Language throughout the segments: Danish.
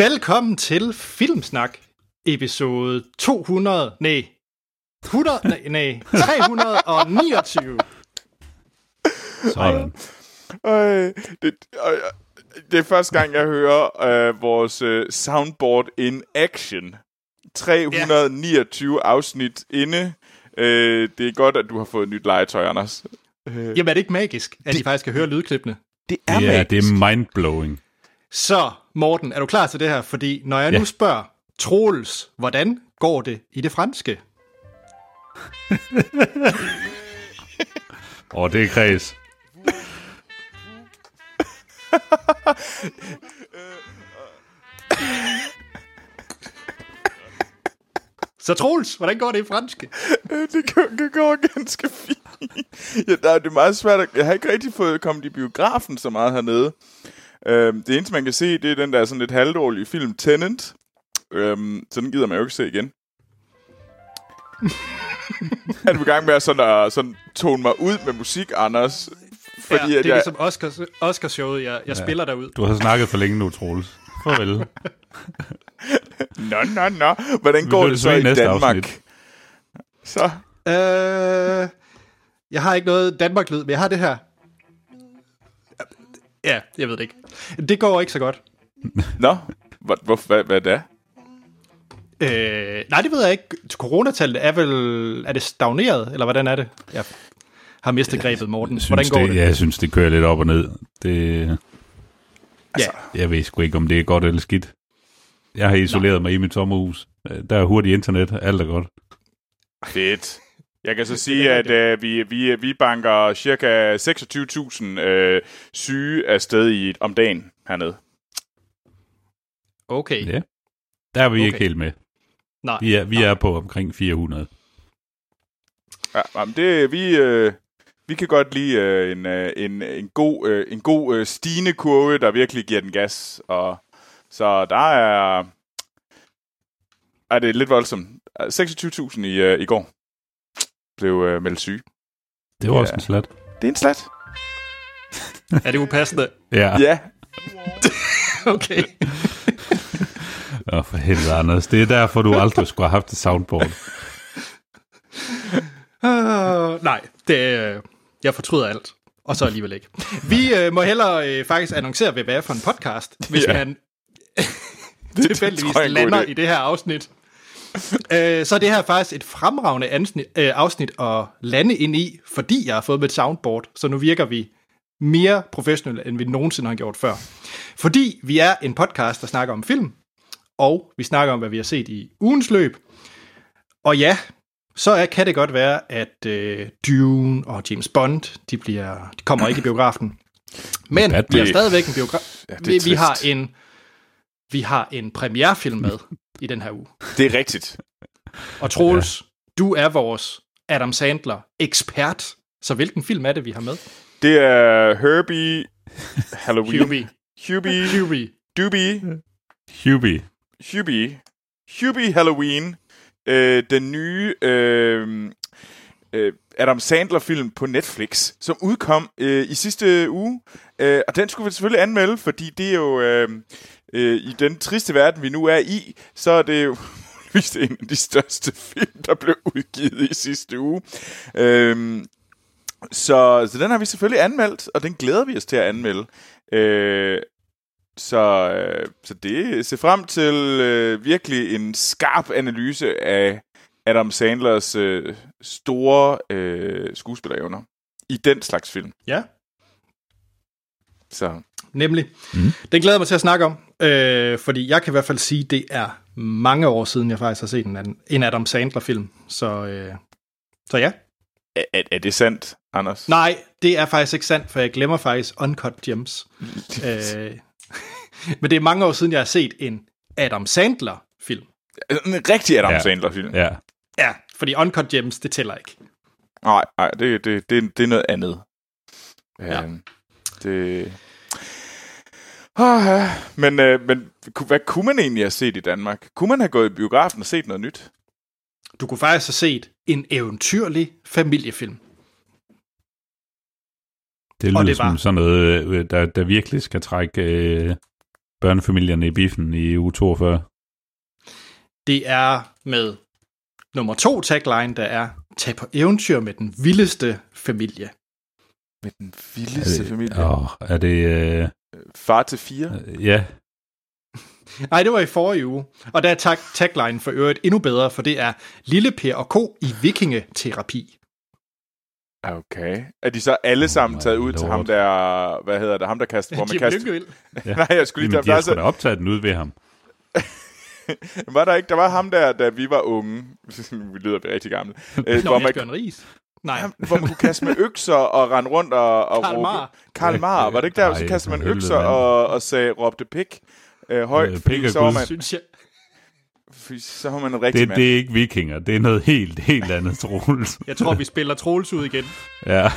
Velkommen til Filmsnak, episode 200, nej, 100, nej, nej 329. Sådan. Øh, det, øh, det er første gang, jeg hører øh, vores øh, soundboard in action. 329 ja. afsnit inde. Øh, det er godt, at du har fået nyt legetøj, Anders. Øh, Jamen er det ikke magisk, at det, I faktisk kan høre lydklippene? Det er Ja, magisk. det er mindblowing. Så, Morten, er du klar til det her? Fordi når jeg ja. Nu spørger Troels, hvordan går det i det franske? Og det er kreds. Så Troels, hvordan går det i franske? Øh, det går, det går ganske fint. Ja, der, er- det er meget svært. At, jeg har ikke rigtig fået kommet i biografen så meget hernede. Øhm, det eneste, man kan se, det er den der sådan lidt halvdårlige film Tenant. Øhm, så den gider man jo ikke se igen. er du i gang med at sådan, at sådan tone mig ud med musik, Anders? Fordi ja, at det er jeg, ligesom Oscars, Oscarshowet, jeg, jeg ja. spiller derud. Du har snakket for længe nu, Troels. Farvel. Nå, nå, nå. Hvordan går det så i Danmark? afsnit. Så. Øh, jeg har ikke noget Danmark-lyd, men jeg har det her. Ja, jeg ved det ikke. Det går ikke så godt. Nå, hvad, hvad, hvad, hvad er det? Øh, nej, det ved jeg ikke. Coronatallet er vel... Er det stagneret, eller hvordan er det? Jeg har mistet grebet, Morten. Jeg Hvordan synes, går det, det? Ja, jeg synes, det kører lidt op og ned. Det, Ja. jeg ved sgu ikke, om det er godt eller skidt. Jeg har isoleret Nej. mig i mit sommerhus. Der er hurtigt internet. Alt er godt. Fedt. Jeg kan så sige, at øh, vi, vi, vi banker cirka 26.000 øh, syge afsted i, om dagen hernede. Okay. Ja. Der er vi okay. ikke helt med. Nej. Vi er, vi er på omkring 400. Ja, jamen det, vi, øh, vi kan godt lide øh, en, øh, en, en god, øh, en god øh, stigende kurve, der virkelig giver den gas. Og, så der er... Er det lidt voldsomt. 26.000 i, øh, i går blev øh, meldt syge. Det var Ja. også en slat. Det er en slat. Er det upassende? Ja. Ja. Okay. Åh, for helvede, Anders. Det er derfor, du aldrig skulle have haft et soundboard. Uh, nej, det, øh, jeg fortryder alt. Og så alligevel ikke. Vi øh, må hellere øh, faktisk annoncere, hvad det er for en podcast, hvis Ja. man det tilfældigvis er lander idé. i det her afsnit. Øh, så er det her faktisk et fremragende ansnit, øh, afsnit at lande ind i, fordi jeg har fået med et soundboard, så nu virker vi mere professionelle, end vi nogensinde har gjort før. Fordi vi er en podcast, der snakker om film, og vi snakker om, hvad vi har set i ugens løb. Og ja, så er, kan det godt være, at øh, Dune og James Bond, de, bliver, de kommer ikke i biografen. Men vi har stadigvæk en biograf. Ja, vi, vi, har en, vi har en premierefilm med i den her uge. Det er rigtigt. Og Troels, ja. du er vores Adam Sandler ekspert. Så hvilken film er det, vi har med? Det er Herbie Halloween. Hubie. Hubie. Hubie. Doobie. Hubie. Hubie. Hubie Halloween. Øh, den nye øh, øh, Adam Sandler-film på Netflix, som udkom øh, i sidste uge. Øh, og den skulle vi selvfølgelig anmelde, fordi det er jo øh, øh, i den triste verden, vi nu er i, så er det jo muligvis en af de største film, der blev udgivet i sidste uge. Øh, så, så den har vi selvfølgelig anmeldt, og den glæder vi os til at anmelde. Øh, så, øh, så det se frem til øh, virkelig en skarp analyse af Adam Sandlers øh, store øh, skuespillerevner i den slags film. Ja, Så nemlig. Mm. Den glæder jeg mig til at snakke om, øh, fordi jeg kan i hvert fald sige, det er mange år siden, jeg faktisk har set en, anden- en Adam Sandler-film. Så, øh, så ja. er, er, det sandt, Anders? Nej, det er faktisk ikke sandt, for jeg glemmer faktisk Uncut Gems. øh, men det er mange år siden, jeg har set en Adam Sandler-film. En rigtig Adam Ja. Sandler-film. Ja. Ja. Ja, fordi Uncut Gems, det tæller ikke. Nej, nej det, det, det, det er noget andet. Ja. Øhm, det... Oh, ja. Men, øh, men hvad kunne man egentlig have set i Danmark? Kunne man have gået i biografen og set noget nyt? Du kunne faktisk have set en eventyrlig familiefilm. Det Og lyder det var- som sådan noget, øh, der, der virkelig skal trække øh, børnefamilierne i biffen i uge 42. Det er med nummer to tagline, der er, tag på eventyr med den vildeste familie. Med den vildeste familie. Åh, er det... Øh, Far til fire. øh, ja, Nej, det var i forrige uge. Og der er tag tagline for øvrigt endnu bedre, for det er Lille Per og Ko i vikingeterapi. Okay. Er de så alle sammen Oh taget ud til lord. ham der, hvad hedder det, ham der kaster, hvor man Jim kaster... Lyngvild. Nej, jeg skulle lige, Jamen, de har sgu da optaget den ud ved ham. var der ikke, der var ham der, da vi var unge, vi lyder rigtig gamle, øh, Nå, hvor, man, Ries. Nej, hvor man kunne kaste med økser og rende rundt og, og Karl råbe. Marr. Karl Marr, var det ikke der, så Ej, kastede man økser og, og sagde, råbte pik øh, højt, Øh, pik så var Gud. man, synes jeg. fordi så var man en rigtig Det, mand. det er ikke vikinger, det er noget helt, helt andet, Troels. Jeg tror, vi spiller Troels ud igen. Ja.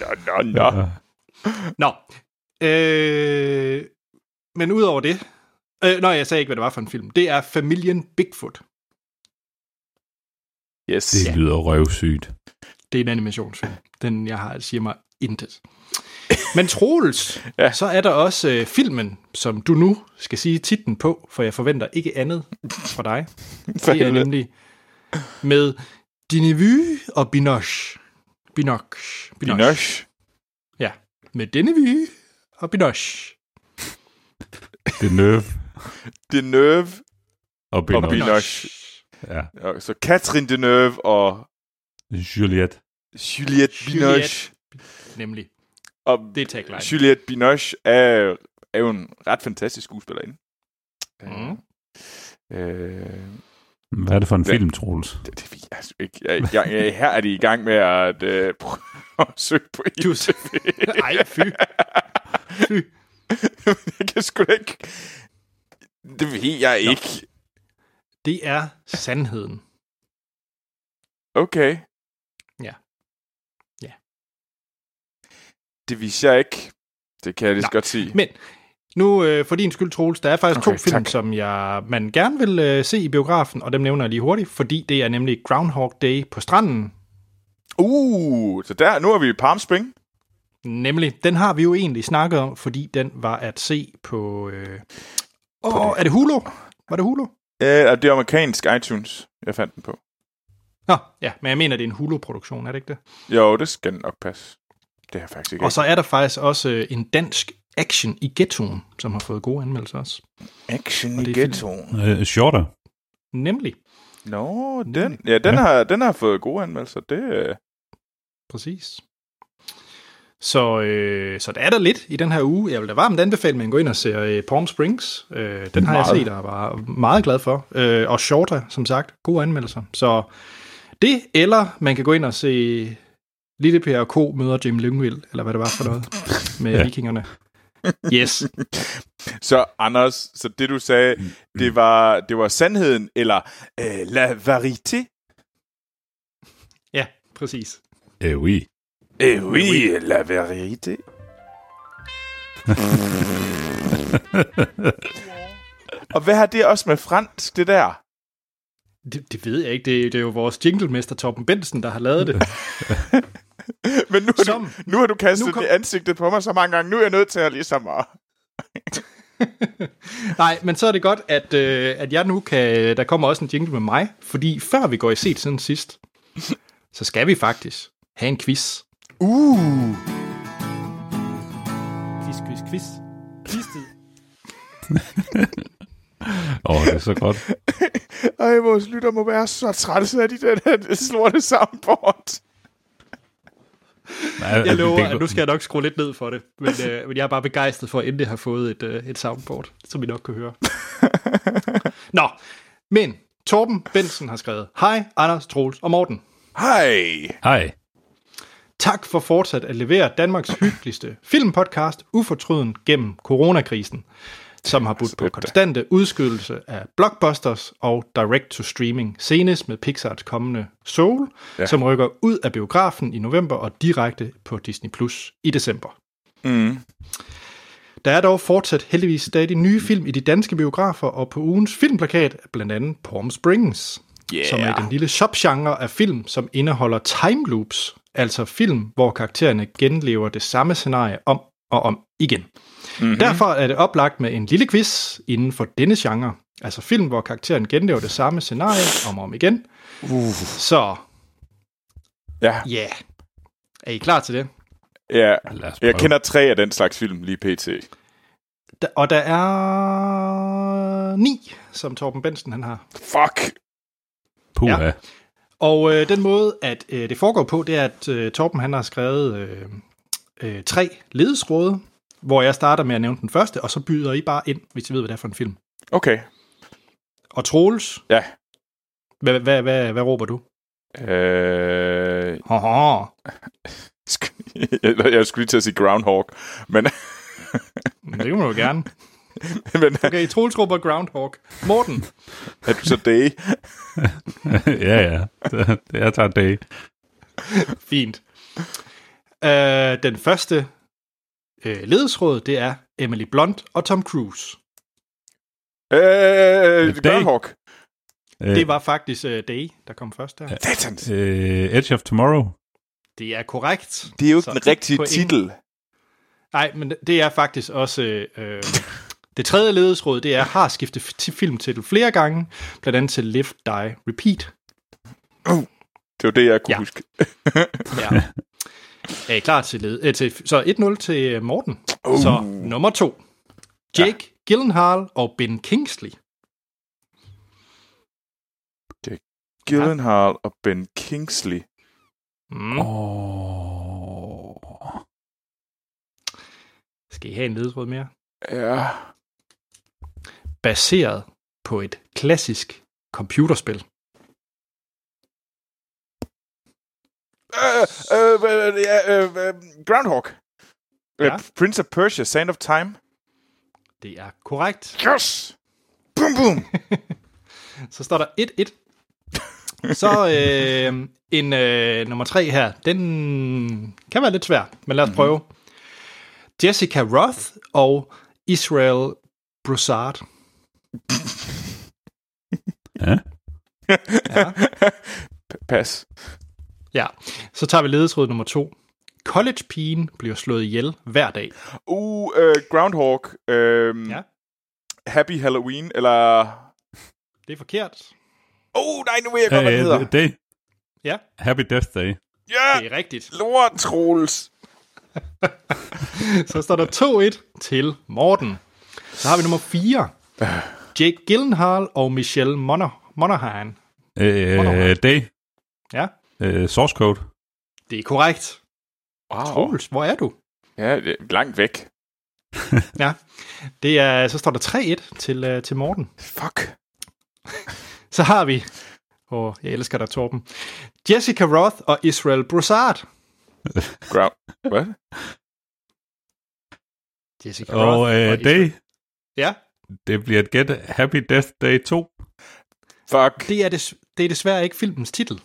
Nå, nå, nå. Nå. Øh, men udover det... Øh, nej, jeg sagde ikke, hvad det var for en film. Det er Familien Bigfoot. Yes. Det lyder røvsygt. Det er en animationsfilm. Den, jeg har, siger mig intet. Men Troels, Ja. så er der også øh, filmen, som du nu skal sige titlen på, for jeg forventer ikke andet fra dig. For Det er nemlig med Dinevue og Binoche. Binoche. Binoche. Ja, med Dinevue og Binoche. Det nerve Deneuve og Og Benoit. Binoche. Ja. Og så Catherine Deneuve og Juliette. Juliette Binoche. Nemlig. Og Det er tagline. Juliette Binoche er, er jo en ret fantastisk skuespillerinde. Mm. Øh, Hvad er det for en Hvad? film, Troels? det, det jeg altså ikke. Jeg, jeg, jeg, her er de i gang med at øh, prøve at søge på Du- IMDb. Ej, fy. Fy. jeg kan sgu da ikke... Det ved jeg ikke. Det er sandheden. Okay. Ja. Ja. Det viser jeg ikke. Det kan jeg lige så godt sige. Men nu, øh, for din skyld, Troels, der er faktisk Okay, to film, tak. som jeg, man gerne vil øh, se i biografen, og dem nævner jeg lige hurtigt, fordi det er nemlig Groundhog Day på stranden. Uh, så der, nu er vi i Palm Spring. Nemlig, den har vi jo egentlig snakket om, fordi den var at se på... Øh... Åh, er det Hulu? Var det Hulu? Ja, og det er amerikansk iTunes, jeg fandt den på. Nå, ja, men jeg mener, det er en Hulu-produktion, er det ikke det? Jo, det skal nok passe. Det er faktisk ikke. Og så er der faktisk også øh, en dansk action i ghettoen, som har fået gode anmeldelser også. Action og i det er ghettoen. Øh, shorter. Nemlig, Nå, den, Nemlig. ja, den, Ja. Har, den har fået gode anmeldelser. Det, øh, præcis. Så, øh, så der er der lidt i den her uge. Jeg vil da varmt anbefale, at man går ind og ser øh, Palm Springs. Øh, den har Meget. jeg set og var meget glad for. Øh, og Shorter, som sagt, gode anmeldelser. Så det, eller man kan gå ind og se Lille Per og Ko møder Jim Lyngvild, eller hvad det var for noget, med Ja. vikingerne. Yes. så Anders, så det du sagde, det var, det var sandheden, eller øh, la vérité? Ja, præcis. Øh, oui. Eh oui, la vérité. Og hvad har det også med fransk, det der? Det, det ved jeg ikke. Det, det er jo vores jinglemester Torben Bensen, der har lavet det. Men nu har, Som- du, nu har du kastet nu kom... det i ansigtet på mig så mange gange. Nu er jeg nødt til at ligesom at... Nej, men så er det godt, at, øh, at jeg nu kan... Der kommer også en jingle med mig, fordi før vi går i set siden sidst, så skal vi faktisk have en quiz. Uh! Quiz, quiz, quiz. Quiz-tid. Åh, oh, det er så godt. Ej, vores lytter må være så trætte af de der, der slorte soundboard. Nej, Jeg lover, det- at nu skal jeg nok skrue lidt ned for det. Men, øh, men jeg er bare begejstret for at endelig have fået et, øh, et soundboard, som I nok kan høre. Nå, men Torben Bensen har skrevet, Hej, Anders, Troels og Morten. Hej! Hej. Tak for fortsat at levere Danmarks hyggeligste filmpodcast ufortrøden gennem coronakrisen, som har budt på konstante udskydelse af blockbusters og direct-to-streaming, senest med Pixars kommende Soul, Ja. ja. som rykker ud af biografen i november og direkte på Disney Plus i december. Mm. Der er dog fortsat heldigvis stadig nye film i de danske biografer, og på ugens filmplakat er blandt andet Palm Springs, Yeah. som er den lille subgenre af film, som indeholder time loops, altså film, hvor karaktererne genlever det samme scenarie om og om igen. Mm-hmm. Derfor er det oplagt med en lille quiz inden for denne genre. Altså film, hvor karakteren genlever det samme scenarie om og om igen. Uh. Så Ja, ja, yeah. er I klar til det? ja. Jeg kender tre af den slags film lige pt. Da, og der er ni, som Torben Bensen han har. Fuck! Puha. Ja. Og øh, den måde, at øh, det foregår på, det er, at øh, Torben han har skrevet øh, øh, tre ledesråde, hvor jeg starter med at nævne den første, og så byder I bare ind, hvis I ved, hvad det er for en film. Okay. Og Troels, Ja. hvad, hvad, hvad, hvad råber du? Øh, Haha, jeg skulle lige til at sige Groundhog, men, det kan man jo gerne. men Okay, Troels råber Groundhog. Morten, er du så day? ja, ja. Det, jeg tager dag. fint. Øh, den første øh, ledesråd, det er Emily Blunt og Tom Cruise. Øh, Day. Groundhog. Øh, Det var faktisk øh, Day, der kom først der. Satans. øh, Edge of Tomorrow. Det er korrekt. Det er jo Så den rigtige titel. Nej, men det er faktisk også... Øh, det tredje ledesråd, det er, har skiftet til filmtitel flere gange, blandt andet til Live, Die, Repeat. Det var det, jeg kunne Ja. huske. Ja. er I klar til led? Øh, til, så 1-0 til øh, Morten. Uh. Så nummer to. Jake ja. Gyllenhaal og Ben Kingsley. Gyllenhaal og Ben Kingsley. Mm. Åh. Skal I have en ledesråd mere? Ja. Baseret på et klassisk computerspil. Øh, øh, øh, øh, øh, Groundhog. Ja. Ja. Prince of Persia, Sand of Time. Det er korrekt. Yes! Boom, boom! Så står der 1-1. Så øh, en øh, nummer 3 her. Den kan være lidt svær, men lad os prøve. Jessica Roth og Israel Broussard. Ja. Ja. Pas. ja. Så tager vi ledesråd nummer 2. College-pigen bliver slået ihjel hver dag. Uh, uh, Groundhog. Uh, Ja. Happy Halloween, eller... Det er forkert. Oh, nej, nu ved jeg godt, hvad den hedder. Øh, Day. Ja, Happy Death Day. Ja! det er rigtigt. Lort, Troels. Så står der 2-1 til Morten. Så har vi nummer 4. Jake Gyllenhaal og Michelle Moner- Monaghan. Øh, Day. Ja, Øh, Source Code. det er korrekt. Wow. Troels, hvor er du? Ja, det er langt væk. Ja, det er, så står der 3-1 til, uh, til Morten. Fuck. Så har vi, åh, oh, jeg elsker dig, Torben, Jessica Roth og Israel Broussard. Ground... Hvad? Jessica Og Roth øh, Israel- Day. Ja, Det bliver et gæt. Happy Death Day 2. Fuck. det er, des, det er desværre ikke filmens titel.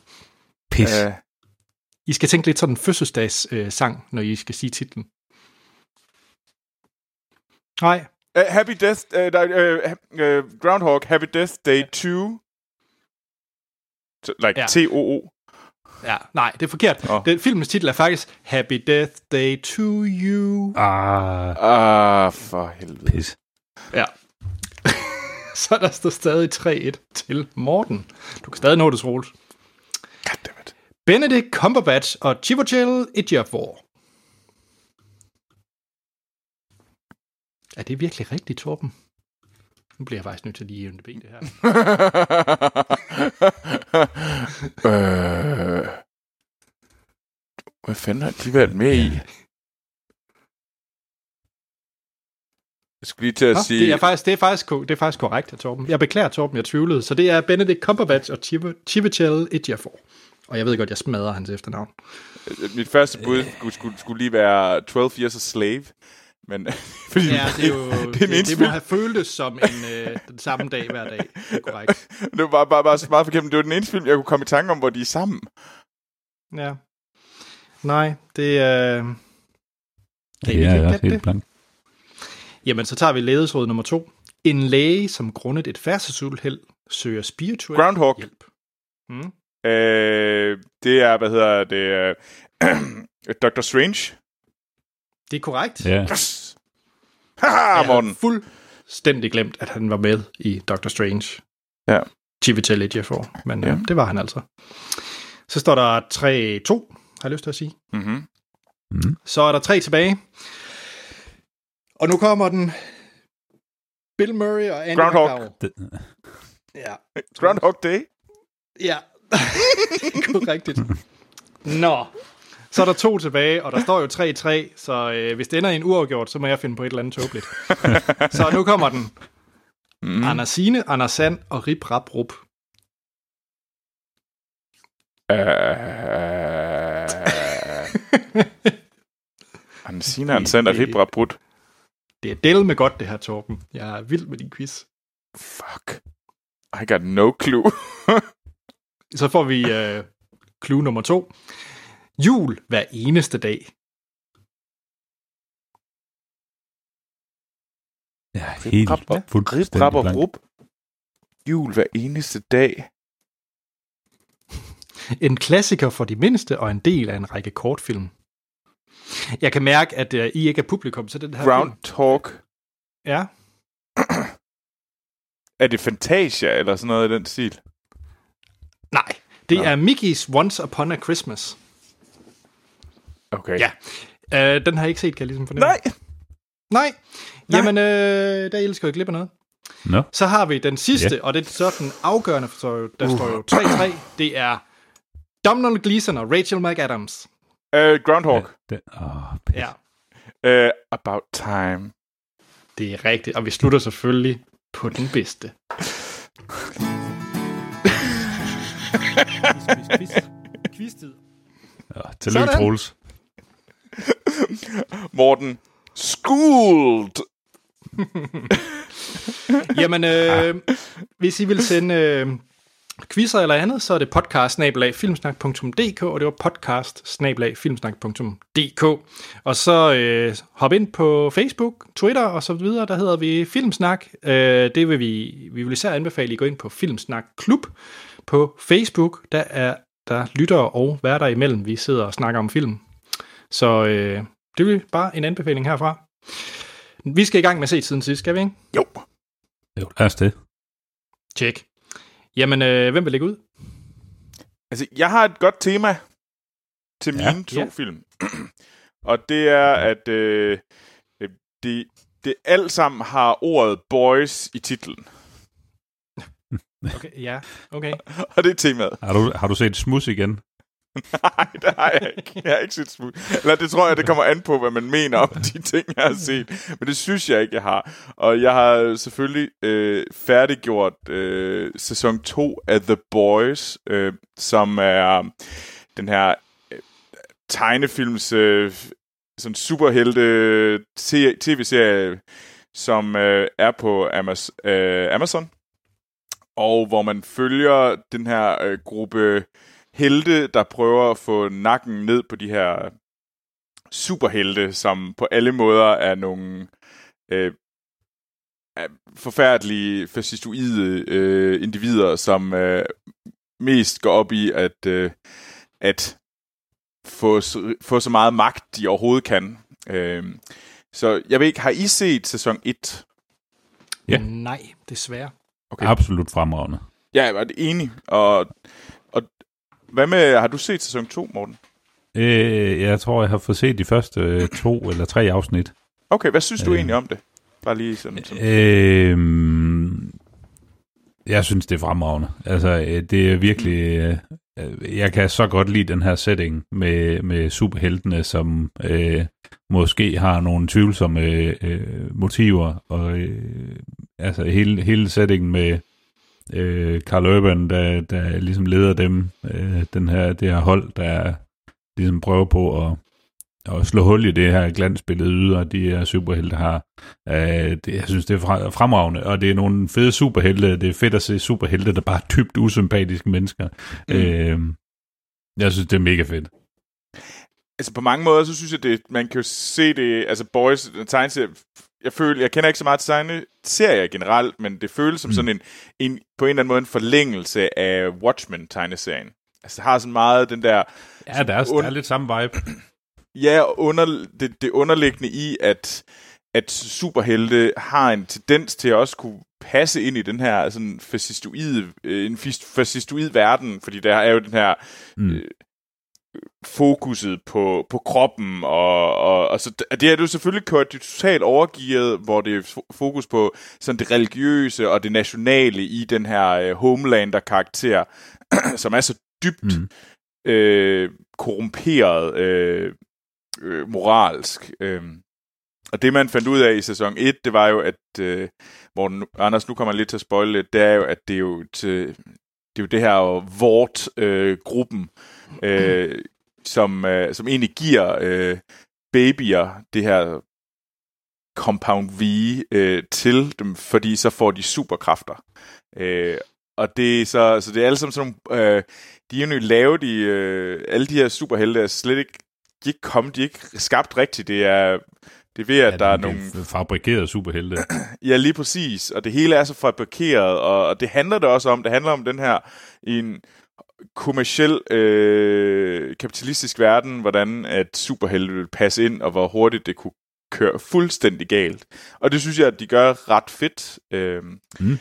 Pis. Uh, I skal tænke lidt sådan en fødselsdags øh, sang, når I skal sige titlen. Nej, uh, happy Death... Uh, uh, uh, Groundhog, Happy Death Day 2. So, like Ja. T-O-O. ja, nej, det er forkert. Åh. Den filmens titel er faktisk Happy Death Day to You. Ah, Ah, for helvede. pis. Ja. Så der står stadig 3-1 til Morten. Du kan stadig nå det, Troels. Goddammit. Benedict Cumberbatch og Chivotel Ejiofor. Er det virkelig rigtigt, Torben? Nu bliver jeg faktisk nødt til lige at IMDb det her. øh, hvad fanden har de været med i? Jeg skulle lige til at Nå, sige... det, er faktisk, det, er faktisk, det er faktisk korrekt, Torben. Jeg beklager, Torben, jeg tvivlede. Så det er Benedict Cumberbatch og Chivotel Ejiofor. Og jeg ved godt, jeg smadrer hans efternavn. Mit første bud skulle, skulle, skulle lige være 12 Years a Slave. Men, fordi Ja, det er jo det, er det, den det, det må have føltes som en, øh, den samme dag hver dag. Det er korrekt. Det var bare, bare, bare meget forkert, men det var den eneste film, jeg kunne komme i tanke om, hvor de er sammen. Ja. Nej, det er... Øh... Det er virkelig jeg også gætte helt det? blank. Jamen, så tager vi ledesråd nummer to. En læge, som grundet et færdselsuheld søger spirituel Groundhog. hjælp. Mm. Øh, det er, hvad hedder det, øh, Doctor Strange. Det er korrekt. Ja. Yes! Haha, Jeg Morten. havde fuldstændig glemt, at han var med i Doctor Strange. Ja. Chivitel Ejiofor, men ja. Ja. øh, det var han altså. Så står der 3-2, har jeg lyst til at sige. Mm-hmm. Mm. Så er der tre tilbage. Og nu kommer den. Bill Murray og Andy Groundhog. McDowell. Ja, Groundhog Day. ja. Korrekt. Nå. Så er der to tilbage, og der står jo 3-3, så øh, hvis det ender i en uafgjort, så må jeg finde på et eller andet tåbeligt. så nu kommer den. Mm. Andersine, Andersand og Rip Rap Rup. Uh... Ansina, Ansand og Ribra Brut. Det er del med godt, det her, Torben. Jeg er vild med din quiz. Fuck. I got no clue. Så får vi øh, clue nummer to. Jul hver eneste dag. ja, helt Rip, rap, fuldstændig Rip, blank. Rup. Jul hver eneste dag. En klassiker for de mindste og en del af en række kortfilm. Jeg kan mærke, at øh, I ikke er publikum til den her film. Groundhog. Ja. Er det Fantasia eller sådan noget i den stil? Nej, det Nå. er Mickey's Once Upon a Christmas. Okay. Ja. Øh, den har jeg ikke set, kan jeg ligesom fornemme. Nej. Nej. Jamen, øh, der elsker jeg glip af noget. Nå, Så har vi den sidste, Ja. og det er så den afgørende, for så der står jo 3-3. Det er Domhnall Gleeson og Rachel McAdams. Uh, Groundhog. ja, det, åh, pis. Ja, Uh, about time. det er rigtigt. Og vi slutter selvfølgelig på den bedste. Quiz-tid. Ja, tillykke. Troels. Morten. Schooled. Jamen, øh, hvis I vil sende øh, quizzer eller andet, så er det podcast filmsnak.dk, og det var podcast filmsnak.dk. Og så øh, hop ind på Facebook, Twitter og så videre, der hedder vi Filmsnak. Øh, det vil vi, vi vil især anbefale, at I går ind på Filmsnak Klub på Facebook. Der er der lytter og værter imellem, vi sidder og snakker om film. Så øh, det er bare en anbefaling herfra. Vi skal i gang med at se siden sidst, skal vi ikke? Jo. Jo, lad os det. Tjek. Jamen, øh, hvem vil lægge ud? Altså, jeg har et godt tema til Ja. mine to Ja. film. Og det er, at øh, øh, det, det alt sammen har ordet boys i titlen. Okay, ja, okay. Og det er temaet. Har du, har du set Smus igen? Nej, det har jeg ikke. Jeg har ikke set smut. Eller det tror jeg, det kommer an på, hvad man mener om de ting, jeg har set. Men det synes jeg ikke, jeg har. Og jeg har selvfølgelig øh, færdiggjort øh, sæson 2 af The Boys, øh, som er den her øh, tegnefilms øh, sådan superhelte tv-serie, som øh, er på Amaz- øh, Amazon. Og hvor man følger den her øh, gruppe helte, der prøver at få nakken ned på de her superhelte, som på alle måder er nogle øh, forfærdelige, fascistoide øh, individer, som øh, mest går op i at, øh, at få, så- få så meget magt, de overhovedet kan. Øh, så jeg ved ikke, har I set sæson 1? Ja. Nej, desværre. Okay. Absolut fremragende. Ja, jeg var enig. Og hvad med, har du set sæson 2, Morten? Øh, jeg tror, jeg har fået set de første øh, to eller tre afsnit. Okay, hvad synes du Øh. egentlig om det? Bare lige sådan. sådan. Øh, jeg synes, det er fremragende. Altså, øh, det er virkelig... Øh, øh, jeg kan så godt lide den her setting med, med superheltene, som øh, måske har nogle tvivlsomme øh, motiver. Og øh, altså, hele, hele settingen med øh, Carl Urban, der, der ligesom leder dem, øh, den her, det her hold, der ligesom prøver på at at slå hul i det her glansbillede yder, de her superhelte har. Øh, det, jeg synes, det er fremragende, og det er nogle fede superhelte. Det er fedt at se superhelte, der bare er dybt usympatiske mennesker. Mm. Øh, jeg synes, det er mega fedt. Altså på mange måder, så synes jeg, det, man kan jo se det, altså Boys, tegneserie, jeg føler, jeg kender ikke så meget til tegneserier generelt, men det føles som mm. sådan en, en, på en eller anden måde en forlængelse af Watchmen-tegneserien. Altså det har sådan meget den der, Ja, der er, der er lidt samme vibe. ja, under, det, det underliggende i, at, at superhelte har en tendens til at også kunne passe ind i den her sådan fascistoid, øh, en fascistoid verden, fordi der er jo den her mm. øh, fokuset på, på kroppen, og, og, og så, det er jo selvfølgelig kørt totalt overgivet, hvor det er fokus på sådan det religiøse og det nationale i den her øh, Homelander-karakter, som er så dybt mm. øh, korrumperet øh, øh, moralsk. Øh. Og det, man fandt ud af i sæson 1, det var jo, at, øh, hvor Anders, nu kommer lidt til at spoile lidt, det er jo, at det er jo, til, det, er jo det her Vort-gruppen, øh, øh, som, øh, som egentlig giver øh, babyer det her Compound V øh, til dem, fordi så får de superkræfter. Øh, og det er så, så det er alle sammen sådan nogle, øh, de er jo lavet i, øh, alle de her superhelte er slet ikke, de er ikke kommet, de er ikke skabt rigtigt, det er, det er ved, at ja, der er nogle... Fabrikerede superhelte. ja, lige præcis, og det hele er så fabrikeret, og, og det handler det også om, det handler om den her, en kommersiel øh, kapitalistisk verden, hvordan at superhelte vil passe ind, og hvor hurtigt det kunne køre fuldstændig galt. Og det synes jeg, at de gør ret fedt. Øh, mm.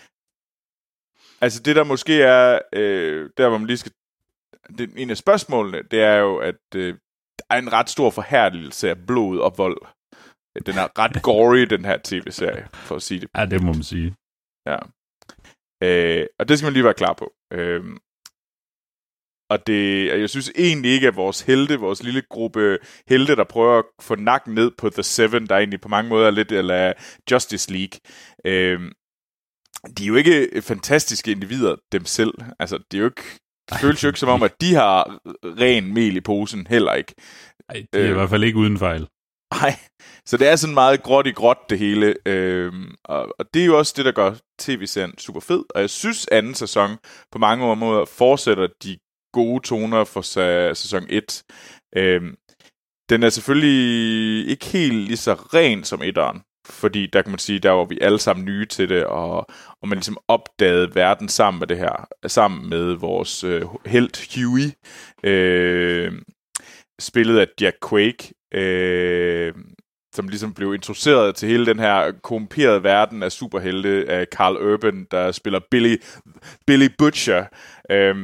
Altså det, der måske er, øh, der hvor man lige skal... Det, en af spørgsmålene, det er jo, at øh, der er en ret stor forhærdelse af blod og vold. Den er ret gory, den her tv-serie, for at sige det. Ja, det må man sige. Ja. Øh, og det skal man lige være klar på. Øh, og det, jeg synes egentlig ikke, at vores helte, vores lille gruppe helte, der prøver at få nakken ned på The Seven, der egentlig på mange måder er lidt eller Justice League, øh, de er jo ikke fantastiske individer dem selv. Altså, det er jo ikke, det føles jo ikke som om, at de har ren mel i posen, heller ikke. Nej, det er øh, i hvert fald ikke uden fejl. Nej, så det er sådan meget gråt i gråt det hele. Øh, og, og det er jo også det, der gør tv-serien super fed. Og jeg synes, anden sæson på mange måder fortsætter de gode toner for sæson 1. Øhm, den er selvfølgelig ikke helt lige så ren som etteren, fordi der kan man sige, der var vi alle sammen nye til det, og, og man ligesom opdagede verden sammen med det her, sammen med vores øh, held Huey, øh, spillet af Jack Quake, øh, som ligesom blev introduceret til hele den her korrumperede verden af superhelte af Carl Urban, der spiller Billy, Billy Butcher. Øh,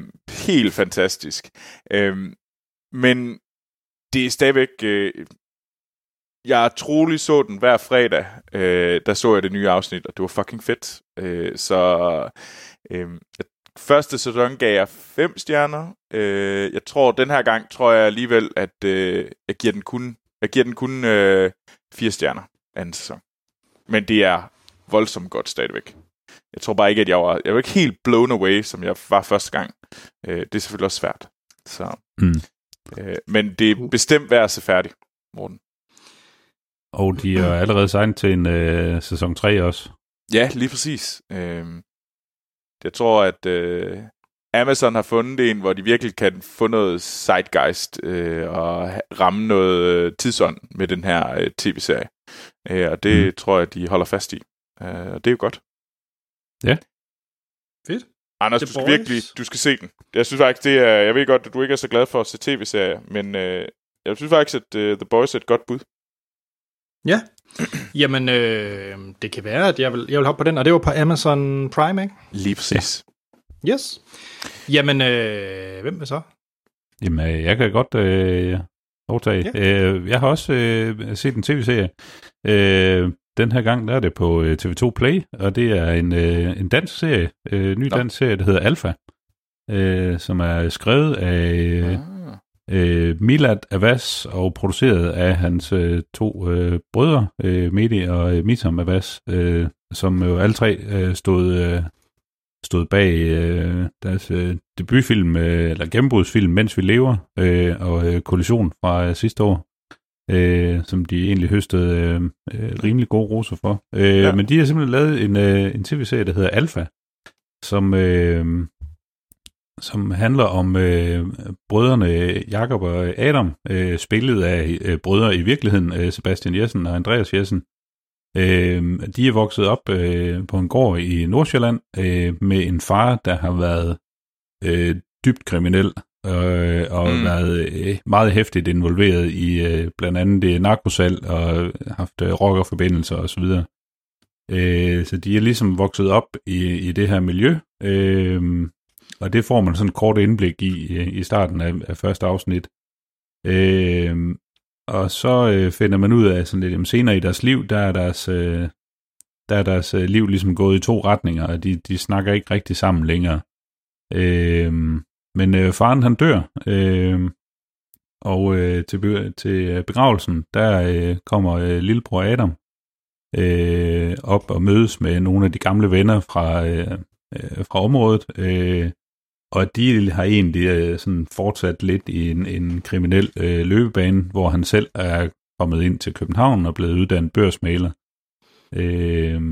helt fantastisk. Øhm, men det er stadigvæk øh, jeg trolig så den hver fredag. Øh, der så jeg det nye afsnit, og det var fucking fedt. Øh, så øh, første sæson gav jeg fem stjerner. Øh, jeg tror, den her gang tror jeg alligevel, at øh, jeg giver den kun, jeg giver den kun øh, fire stjerner anden sæson. Men det er voldsomt godt stadigvæk. Jeg tror bare ikke, at jeg var, jeg var ikke helt blown away, som jeg var første gang. Øh, det er selvfølgelig også svært. Så, mm. øh, men det er bestemt værd at se færdig, Morten. Og de er allerede signet til en øh, sæson 3 også. Ja, lige præcis. Øh, jeg tror, at øh, Amazon har fundet en, hvor de virkelig kan få noget zeitgeist øh, og ramme noget øh, tidsånd med den her øh, tv-serie. Øh, og det mm. tror jeg, de holder fast i. Øh, og det er jo godt. Ja. Fedt. Anders, The du skal Boys. virkelig, du skal se den. Jeg synes faktisk, det er, jeg ved godt, at du ikke er så glad for at se tv-serier, men øh, jeg synes faktisk, at uh, The Boys er et godt bud. Ja, jamen øh, det kan være, at jeg vil, jeg vil hoppe på den, og det var på Amazon Prime, ikke? Lige præcis. Ja. Yes. Jamen, øh, hvem vil så? Jamen, øh, jeg kan godt øh, overtage. Ja. Øh, jeg har også øh, set en tv-serie. Øh, den her gang der er det på øh, TV2 Play, og det er en, øh, en dansk serie, øh, ny dansk serie, der hedder Alpha, øh, som er skrevet af... Øh, ah. øh, Milad Avas og produceret af hans øh, to øh, brødre, øh, Medi og øh, Mitam Avas, øh, som jo alle tre øh, stod, øh, stod bag øh, deres øh, debutfilm, øh, eller gennembrudsfilm, Mens vi lever, øh, og øh, Kollision fra øh, sidste år, øh, som de egentlig høstede øh, øh, rimelig gode roser for. Øh, ja. Men de har simpelthen lavet en, øh, en tv-serie, der hedder Alpha, som, øh, som handler om øh, brødrene Jakob og Adam, øh, spillet af øh, brødre i virkeligheden, øh, Sebastian Jessen og Andreas Jessen. Øh, de er vokset op øh, på en gård i Nordsjælland øh, med en far, der har været øh, dybt kriminel, øh, og mm. været øh, meget hæftigt involveret i øh, blandt andet det narkosal og haft øh, rockerforbindelser osv. Øh, så de er ligesom vokset op i, i det her miljø, øh, og det får man sådan et kort indblik i i starten af, af første afsnit. Øh, og så øh, finder man ud af sådan lidt, jamen, senere i deres liv, der er deres, øh, der er deres øh, liv ligesom gået i to retninger, og de, de snakker ikke rigtig sammen længere. Øh, men øh, faren han dør, øh, og øh, til, til øh, begravelsen, der øh, kommer øh, lillebror Adam øh, op og mødes med nogle af de gamle venner fra, øh, øh, fra området, øh, og de har egentlig øh, sådan fortsat lidt i en, en kriminel øh, løbebane, hvor han selv er kommet ind til København og blevet uddannet børsmaler. Øh,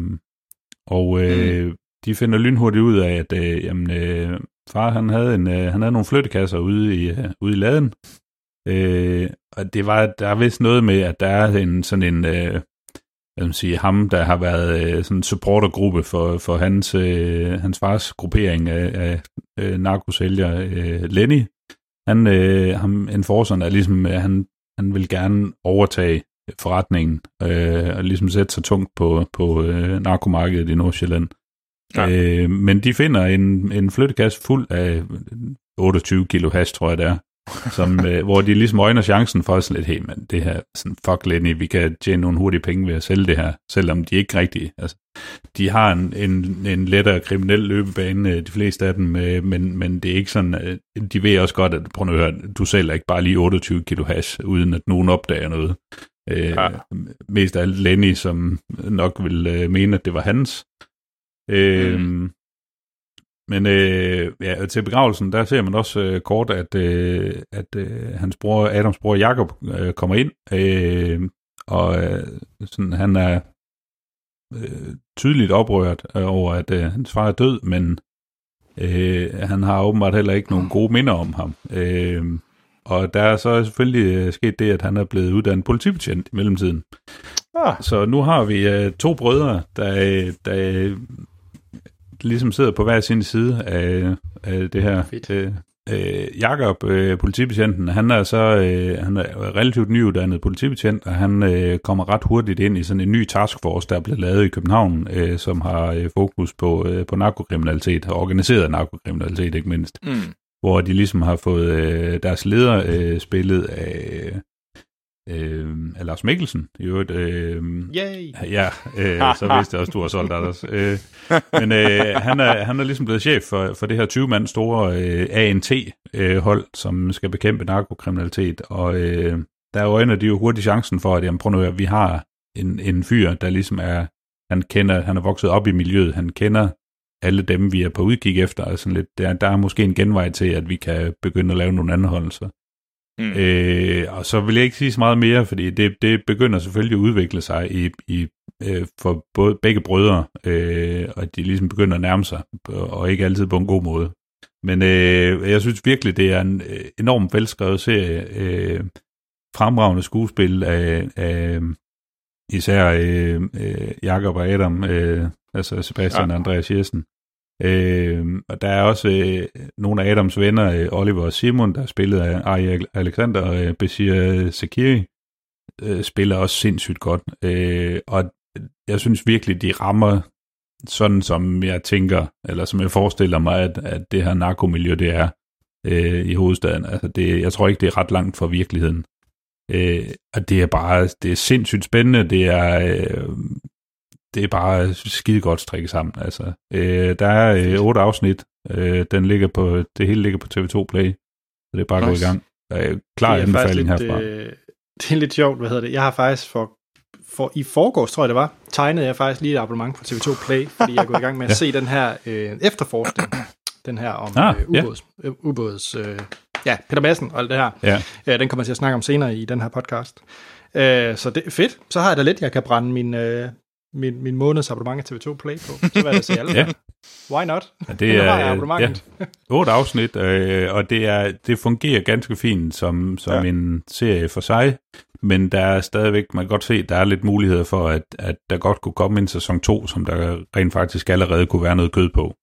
og øh, mm de finder lynhurtigt ud af, at øh, jamen, øh, far han havde, en, øh, han havde nogle flyttekasser ude i, øh, ude i laden. Øh, og det var, der er vist noget med, at der er en sådan en, øh, hvad man sige, ham, der har været øh, sådan en supportergruppe for, for hans, øh, hans fars gruppering af, af øh, narkosælger, øh, Lenny. Han, øh, ham, enforceren er ligesom, øh, han, han vil gerne overtage forretningen øh, og ligesom sætte sig tungt på, på øh, narkomarkedet i Nordsjælland. Ja. Øh, men de finder en, en flyttekasse fuld af 28 kilo hash, tror jeg det er, som, øh, hvor de ligesom øjner chancen for sådan lidt, hey man, det her, sådan, fuck Lenny, vi kan tjene nogle hurtige penge ved at sælge det her, selvom de ikke rigtig, altså, de har en, en, en lettere kriminel løbebane, øh, de fleste af dem, øh, men, men det er ikke sådan, øh, de ved også godt, at prøv at høre, du sælger ikke bare lige 28 kilo hash, uden at nogen opdager noget. Øh, ja. Mest af alt Lenny, som nok vil øh, mene, at det var hans. Øh, mm. Men øh, ja, til begravelsen, der ser man også øh, kort, at, øh, at øh, hans bror, Adams bror Jakob øh, kommer ind, øh, og øh, sådan, han er øh, tydeligt oprørt øh, over, at øh, hans far er død, men øh, han har åbenbart heller ikke nogen gode minder om ham. Øh, og der er så selvfølgelig øh, sket det, at han er blevet uddannet politibetjent i mellemtiden. Ah. Så nu har vi øh, to brødre, der, der ligesom sidder på hver sin side af, af det her. Fedt. Øh, øh, Jakob, øh, politibetjenten, han er så øh, han er relativt nyuddannet politibetjent, og han øh, kommer ret hurtigt ind i sådan en ny taskforce, der er blevet lavet i København, øh, som har øh, fokus på, øh, på narkokriminalitet, og organiseret narkokriminalitet ikke mindst. Mm. Hvor de ligesom har fået øh, deres leder øh, spillet af øh, af Lars Mikkelsen, i øvrigt. Øh, Yay! Ja, øh, så vidste jeg også, du har solgt Anders. Øh, men øh, han, er, han er ligesom blevet chef for, for det her 20-mand store øh, ANT-hold, øh, som skal bekæmpe narkokriminalitet, og øh, der øjner de jo hurtigt chancen for, at jamen, prøv nu at vi har en, en fyr, der ligesom er, han kender, han er vokset op i miljøet, han kender alle dem, vi er på udkig efter, og sådan lidt, der, der er måske en genvej til, at vi kan begynde at lave nogle anholdelser. Mm. Øh, og så vil jeg ikke sige så meget mere, fordi det, det begynder selvfølgelig at udvikle sig i, i øh, for både begge brødre, øh, og de ligesom begynder at nærme sig, og ikke altid på en god måde. Men øh, jeg synes virkelig, det er en øh, enormt velskrevet serie, øh, fremragende skuespil af, af især øh, øh, Jakob og Adam, øh, altså Sebastian ja. og Andreas Jessen. Øh, og der er også øh, nogle af Adams venner, øh, Oliver og Simon, der er spillet af Ari Alexander og øh, Bashir Sekiri, øh, spiller også sindssygt godt. Øh, og jeg synes virkelig, de rammer sådan, som jeg tænker, eller som jeg forestiller mig, at, at det her narkomiljø, det er øh, i hovedstaden. Altså det, jeg tror ikke, det er ret langt fra virkeligheden. Øh, og det er bare, det er sindssygt spændende, det er, øh, det er bare skide godt strikket sammen. Altså, øh, der er øh, otte afsnit. Øh, den ligger på, det hele ligger på TV2 Play. Så det er bare nice. gå i gang. Er klar det er anbefaling lidt, herfra. Øh, det er lidt sjovt, hvad hedder det. Jeg har faktisk for, for i forgårs, tror jeg det var, tegnede jeg faktisk lige et abonnement på TV2 Play, fordi jeg er gået i gang med at ja. se den her øh, efterforskning. Den her om ah, øh, ubåds, ja. øh, ubåds øh, ja, Peter Madsen og alt det her. Ja. Øh, den kommer jeg til at snakke om senere i den her podcast. Øh, så det er fedt. Så har jeg da lidt, jeg kan brænde min, øh, min, min måneds abonnement af TV2 Play på. Så hvad jeg se alle. ja. Why not? Ja, det er ja, otte afsnit, øh, og det, er, det fungerer ganske fint som, som ja. en serie for sig, men der er stadigvæk, man kan godt se, der er lidt muligheder for, at, at der godt kunne komme en sæson 2, som der rent faktisk allerede kunne være noget kød på.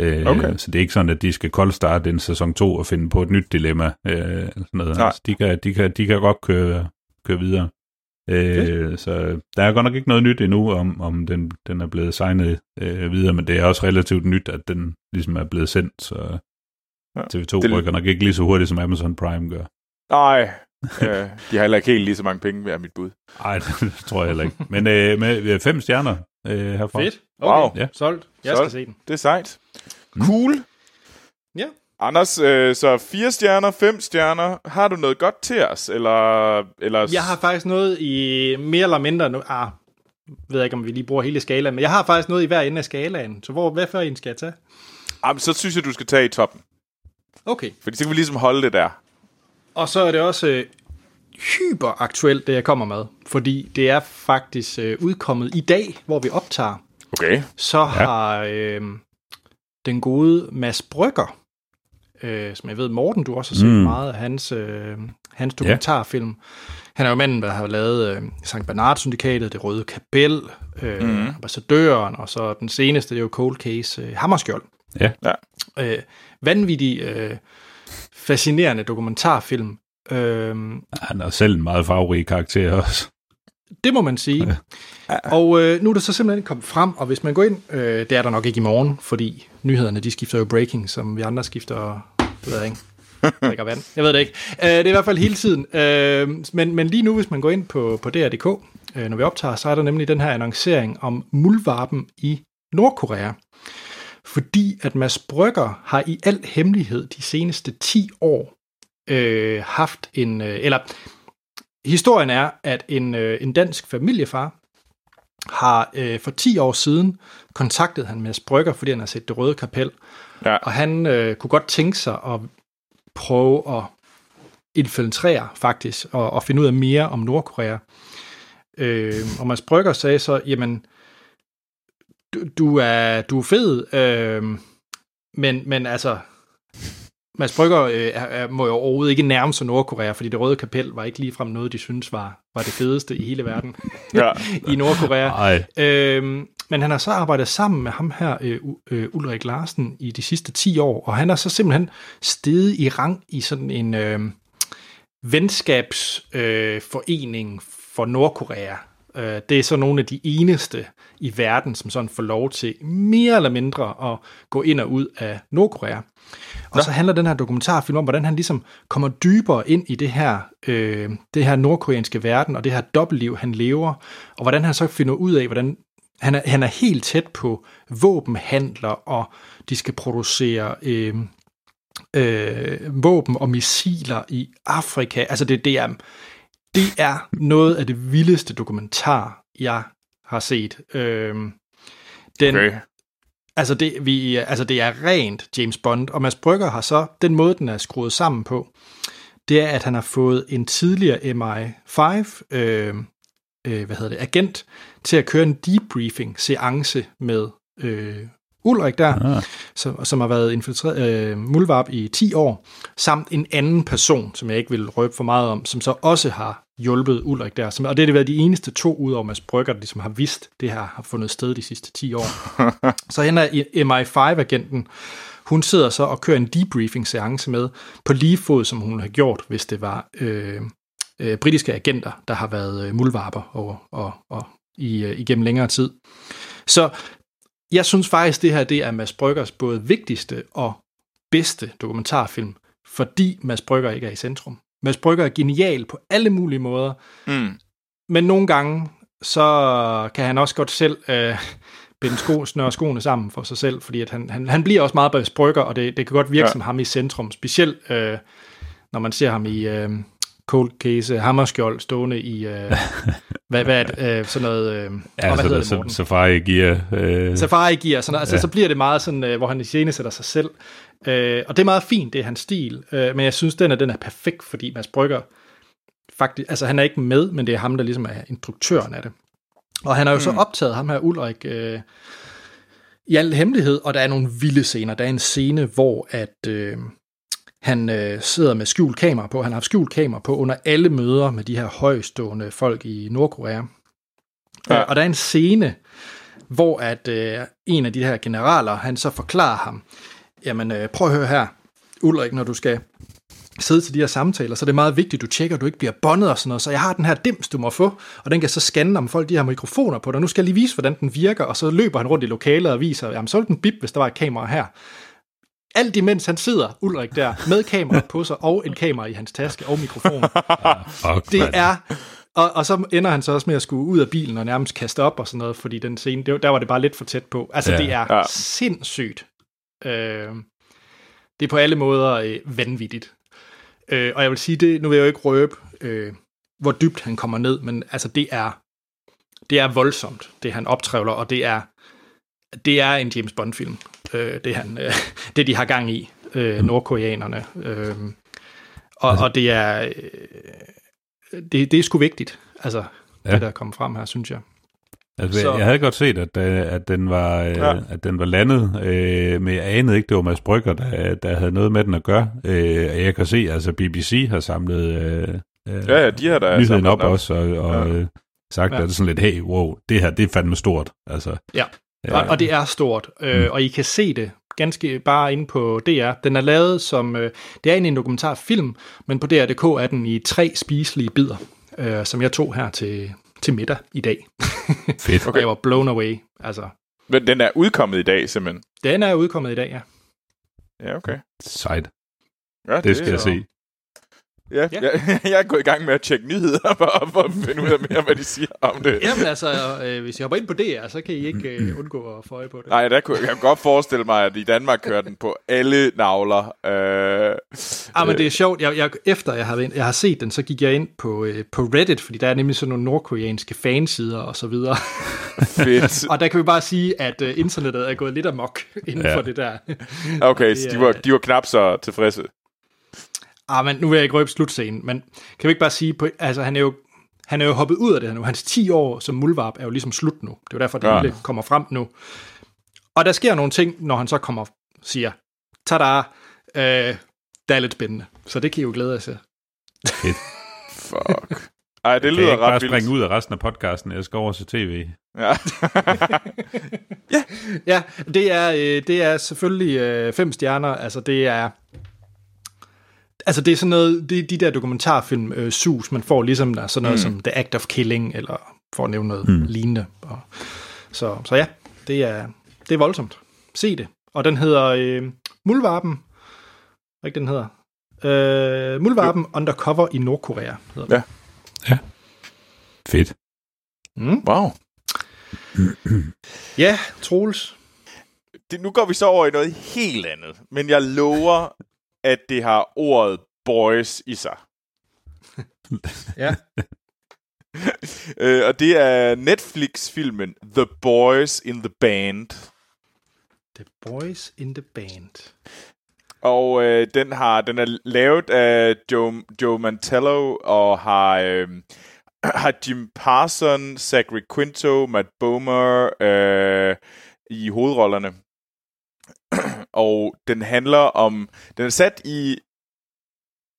Øh, Okay. Så det er ikke sådan, at de skal koldstarte en sæson 2 og finde på et nyt dilemma. Øh, eller sådan noget. Altså, de, kan, de, kan, de kan godt køre, køre videre. Øh, så der er godt nok ikke noget nyt endnu, om, om den, den er blevet signet øh, videre, men det er også relativt nyt, at den ligesom er blevet sendt, så Ja. TV2 Det- rykker nok ikke lige så hurtigt, som Amazon Prime gør. Nej, øh, de har heller ikke helt lige så mange penge, er mit bud. Nej, det tror jeg heller ikke. Men øh, med øh, fem stjerner øh, herfra. Fedt. Okay, Wow. ja. solgt. Jeg Solgt. skal se den. Det er sejt. Mm. Cool. Ja. Anders, øh, så fire stjerner, fem stjerner. Har du noget godt til os? Eller, eller... Jeg har faktisk noget i mere eller mindre... Nu, ah, ved jeg ikke, om vi lige bruger hele skalaen, men jeg har faktisk noget i hver ende af skalaen. Så hvor, hvad for en skal jeg tage? Jamen, så synes jeg, du skal tage i toppen. Okay. Fordi så kan vi ligesom holde det der. Og så er det også øh, hyperaktuelt, det jeg kommer med. Fordi det er faktisk øh, udkommet i dag, hvor vi optager. Okay. Så ja. har øh, den gode Mads Brygger, øh, som jeg ved, Morten, du også har set mm. Meget af hans, øh, hans dokumentarfilm. Han er jo manden, der har lavet øh, Sankt Bernard-syndikatet, Det Røde Kapel, øh, mm. Ambassadøren, og så den seneste, det er jo Cold Case, øh, Hammerskjold. Ja. Ja. Øh, vanvittig, øh, fascinerende dokumentarfilm. Øh, Han er selv en meget farverig karakter også. Det må man sige. Og øh, nu er der så simpelthen kommet frem, og hvis man går ind, øh, det er der nok ikke i morgen, fordi nyhederne, de skifter jo breaking, som vi andre skifter, det ved jeg ikke, drikker vand. Jeg ved det ikke. Øh, det er i hvert fald hele tiden. Øh, men, men lige nu, hvis man går ind på, på DR.dk, øh, når vi optager, så er der nemlig den her annoncering om muldvarpen i Nordkorea. Fordi at Mads Brygger har i al hemmelighed de seneste 10 år øh, haft en, øh, eller historien er, at en, øh, en dansk familiefar har øh, for 10 år siden kontaktet han Mads Brygger, fordi han har set Det Røde Kapel. Ja. Og han øh, kunne godt tænke sig at prøve at infiltrere faktisk, og, og finde ud af mere om Nordkorea. Øh, og Mads Brygger sagde så, jamen, du, du, er, du er fed, øh, men, men altså, Mads Brygger øh, er, er, må jo overhovedet ikke nærme sig Nordkorea, fordi det røde kapel var ikke ligefrem noget, de synes var, var det fedeste i hele verden Ja. i Nordkorea. Nej, Øhm, men han har så arbejdet sammen med ham her, øh, øh, Ulrik Larsen, i de sidste 10 år, og han har så simpelthen steget i rang i sådan en øh, venskabsforening øh, for Nordkorea. Øh, det er så nogle af de eneste i verden, som sådan får lov til mere eller mindre at gå ind og ud af Nordkorea. Og Nå. så handler den her dokumentarfilm om, hvordan han ligesom kommer dybere ind i det her, øh, det her nordkoreanske verden, og det her dobbeltliv, han lever, og hvordan han så finder ud af, hvordan han er, han er helt tæt på våbenhandler, og de skal producere øh, øh, våben og missiler i Afrika. Altså det, det, er, det er noget af det vildeste dokumentar, jeg har set. Øh, den, Okay. Altså det, vi, altså det er rent James Bond, og Mads Brygger har så, den måde den er skruet sammen på, det er, at han har fået en tidligere MI5, øh, øh, hvad hedder det, agent, til at køre en debriefing-seance med øh, Ulrik der, Ah. som, som har været infiltreret øh, muldvarp i 10 år, samt en anden person, som jeg ikke vil røbe for meget om, som så også har hjulpet Ulrik der. Som, og det har været de eneste to ud over Mads Brygger, der ligesom har vidst, det her har fundet sted de sidste 10 år. så hende er MI5-agenten, hun sidder så og kører en debriefing-seance med, på lige fod, som hun har gjort, hvis det var øh, øh, britiske agenter, der har været øh, muldvarper og, og, og i, øh, igennem længere tid. Så jeg synes faktisk, det her det er Mads Bryggers både vigtigste og bedste dokumentarfilm, fordi Mads Brygger ikke er i centrum. Mads Brygger er genial på alle mulige måder, Mm. men nogle gange, så kan han også godt selv øh, binde sko, snøre skoene sammen for sig selv, fordi at han, han, han bliver også meget Mads Brygger, og det, det kan godt virke Ja. som ham i centrum, specielt øh, når man ser ham i øh, Cold Case, Hammerskjold stående i, øh, hvad, hvad er øh, sådan noget, øh, Ja, og hvad altså, hedder der, det, så, Morten? Safari Gear. Øh, Safari Gear, sådan noget. Altså, ja. så bliver det meget sådan, øh, hvor han iscenesætter sig selv. Øh, og det er meget fint, det er hans stil. Øh, men jeg synes, den er, den er perfekt, fordi Mads Brygger faktisk, altså han er ikke med, men det er ham, der ligesom er instruktøren af det. Og han har jo mm. så optaget ham her, Ulrik, øh, i al hemmelighed, og der er nogle vilde scener. Der er en scene, hvor at øh, han øh, sidder med skjult kamera på. Han har haft skjult kamera på under alle møder med de her højstående folk i Nordkorea. Ja. Ja. Og der er en scene, hvor at øh, en af de her generaler, han så forklarer ham, jamen øh, prøv at høre her, Ulrik, når du skal sidde til de her samtaler, så er det meget vigtigt, at du tjekker, at du ikke bliver bondet og sådan noget. Så jeg har den her dims, du må få, og den kan så scanne, om folk de har mikrofoner på dig. Nu skal jeg lige vise, hvordan den virker, og så løber han rundt i lokalet og viser, jamen så vil den bip, hvis der var et kamera her. Alt imens han sidder, Ulrik der, med kamera på sig, og en kamera i hans taske, og mikrofon. Fuck, Det er... Og, og så ender han så også med at skulle ud af bilen og nærmest kaste op og sådan noget, fordi den scene, det, var- der var det bare lidt for tæt på. Altså, Ja. ja. det er Ja. ja. sindssygt. Øh, det er på alle måder øh, vanvittigt. Øh, og jeg vil sige, det, nu vil jeg jo ikke røbe, øh, hvor dybt han kommer ned, men altså, det er, det er voldsomt, det han optrævler, og det er, det er en James Bond-film, øh, det, han, øh, det de har gang i, øh, nordkoreanerne. Øh, og, og det er... Øh, det, det er sgu vigtigt, altså, Ja. det der kommer frem her, synes jeg. Altså, Så- jeg havde godt set, at, øh, at, den, var, øh, Ja. at den var landet, øh, men jeg anede ikke, det var Mads Brygger, der, der havde noget med den at gøre. Øh, jeg kan se, altså BBC har samlet øh, øh, Ja, ja, de har da nyheden op, op. også, og, og Ja. øh, sagt, Ja. at det er sådan lidt, hey, wow, det her, det er fandme stort. Altså, Ja. Ja. Og, og det er stort, øh, Mm. og I kan se det ganske bare inde på DR. Den er lavet som, øh, det er egentlig en dokumentarfilm, men på DR.dk er den i tre spiselige bidder, øh, som jeg tog her til, til middag i dag. fedt. Og jeg var blown away. Altså, Men den er udkommet i dag, simpelthen. den er udkommet i dag, ja. Ja, okay. Sejt. Ja, Det skal jeg er- se. Ja, Ja. Jeg, jeg er gået i gang med at tjekke nyheder, for, for at finde ud af mere, hvad de siger om det. Jamen altså, øh, hvis I hopper ind på DR, så kan I ikke øh, undgå at få øje på det. Nej, der kunne, jeg kan godt forestille mig, at i Danmark kører den på alle navler. Øh, Ah, men det er sjovt. Jeg, jeg, efter jeg har, jeg har set den, så gik jeg ind på, øh, på Reddit, fordi der er nemlig sådan nogle nordkoreanske fansider og så videre. fedt. og der kan vi bare sige, at øh, internettet er gået lidt amok inden Ja. for det der. Okay, så de var, de var knap så tilfredse. Ah, men nu vil jeg ikke røbe slutscenen, men kan vi ikke bare sige, på, altså han er jo han er jo hoppet ud af det her nu. Hans 10 år som muldvarp er jo ligesom slut nu. Det er jo derfor, det Ja. ja. hele kommer frem nu. Og der sker nogle ting, når han så kommer og siger, tada, øh, det er lidt spændende. Så det kan I jo glæde jer til. Fuck. Ej, det kan jeg lyder ikke bare ret springe vildt. ud af resten af podcasten? Jeg skal over til tv. Ja. Ja, det er, øh, det er selvfølgelig øh, fem stjerner. Altså, det er... Altså, det er sådan noget... Det er de der dokumentarfilm, øh, sus, man får ligesom der, sådan noget Mm. som The Act of Killing, eller for at nævne noget mm. lignende. Og, så, så ja, det er, det er voldsomt. Se det. Og den hedder øh, Muldvarpen. Hvad ikke den hedder? Øh, Muldvarpen Undercover i Nordkorea. Hedder Ja. den. Fedt. Mm. Wow. Ja, Troels. Det, nu går vi så over i noget helt andet. Men jeg lover, at det har ordet boys i sig. Ja. øh, og det er Netflix-filmen The Boys in the Band. The Boys in the Band. Og øh, den har den er lavet af Joe, Joe Mantello og har øh, har Jim Parson, Zachary Quinto, Matt Bomer øh, i hovedrollerne. og den handler om den er sat i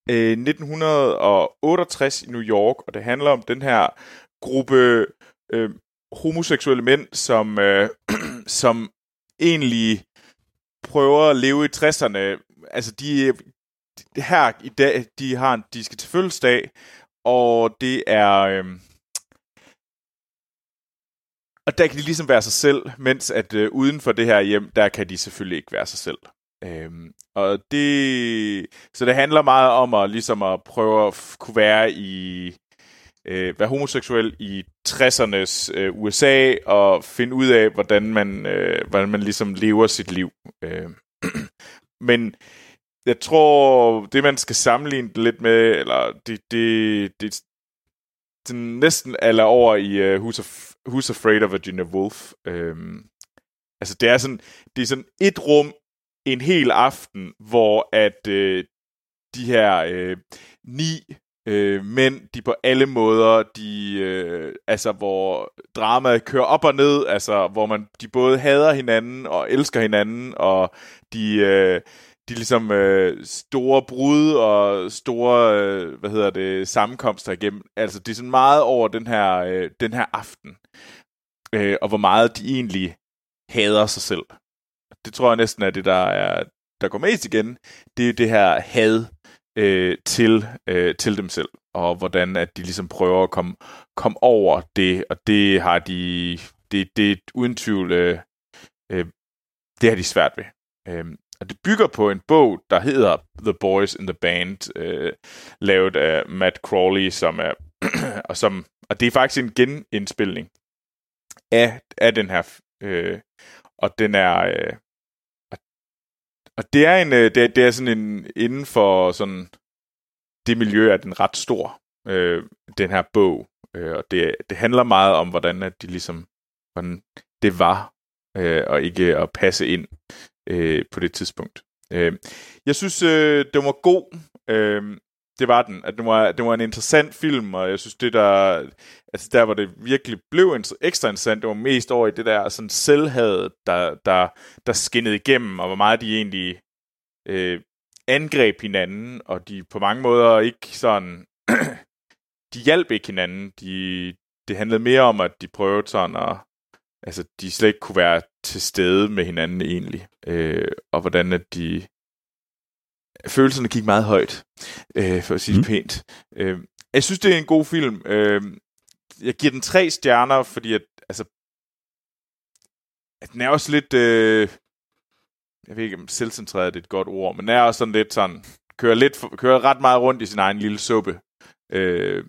øh, 1968 i New York, og det handler om den her gruppe øh, homoseksuelle mænd, som øh, som egentlig prøver at leve i 60'erne. Altså, de, de her i dag, de har en, de skal til fødselsdag, og det er... Øh, og der kan de ligesom være sig selv, mens at øh, uden for det her hjem, der kan de selvfølgelig ikke være sig selv. Øhm, og det... Så det handler meget om at ligesom at prøve at f- kunne være i... Øh, være homoseksuel i 60'ernes øh, USA og finde ud af, hvordan man, øh, hvordan man ligesom lever sit liv. Øh, men jeg tror, det man skal sammenligne det lidt med, eller det, det, det, det næsten aller over i øh, Who's, of Who's Afraid of Virginia Woolf. Øhm, altså det er sådan, det er sådan et rum en hel aften, hvor at øh, de her øh, ni øh, mænd, de på alle måder, de, øh, altså hvor dramaet kører op og ned, altså hvor man, de både hader hinanden og elsker hinanden, og de, øh, de ligesom øh, store brud og store, øh, hvad hedder det, sammenkomster igennem. Altså det er sådan meget over den her, øh, den her aften. øh, og hvor meget de egentlig hader sig selv. Det tror jeg næsten er det, der, er, der går mest igen. Det er det her had øh, til, øh, til dem selv, og hvordan at de ligesom prøver at komme, komme over det, og det har de, det, det er uden tvivl, øh, øh, det har de svært ved. Øh, og det bygger på en bog, der hedder The Boys in the Band, øh, lavet af Matt Crawley, som er, og, som, og det er faktisk en genindspilning af, af den her, øh, og den er, øh, og det er en, øh, det, det er sådan en, inden for sådan, det miljø er den ret stor, øh, den her bog, øh, og det, det handler meget om, hvordan at de ligesom, hvordan det var, øh, og ikke at passe ind øh, på det tidspunkt. Øh, jeg synes, øh, det var god. Øh, det var den. At det, var, det var en interessant film, og jeg synes, det der, altså der, hvor det virkelig blev ekstra interessant, det var mest over i det der sådan selvhed, der, der, der skinnede igennem, og hvor meget de egentlig øh, angreb hinanden, og de på mange måder ikke sådan, de hjalp ikke hinanden. De, det handlede mere om, at de prøvede sådan at, altså de slet ikke kunne være til stede med hinanden egentlig, øh, og hvordan at de følelserne gik meget højt, øh, for at sige mm. det pænt. Øh, jeg synes, det er en god film. Øh, jeg giver den tre stjerner, fordi at, altså, at den er også lidt, øh, jeg ved ikke, om selvcentreret er et godt ord, men den er også sådan lidt sådan, kører, lidt, kører ret meget rundt i sin egen lille suppe. Øh,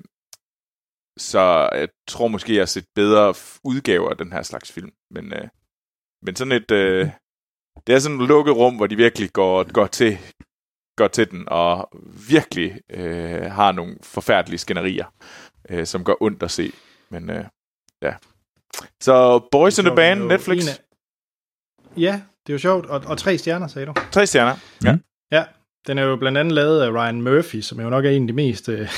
så jeg tror måske, jeg har set bedre udgaver af den her slags film. Men, øh, men sådan et... Øh, det er sådan et lukket rum, hvor de virkelig går, går, til, går til den, og virkelig øh, har nogle forfærdelige skænderier, øh, som går ondt at se. Men øh, ja. Så Boys in the Band, Netflix. Ja, det er jo sjovt. Og, og tre stjerner, sagde du? Tre stjerner, ja. Ja, den er jo blandt andet lavet af Ryan Murphy, som jo nok er en af de mest øh,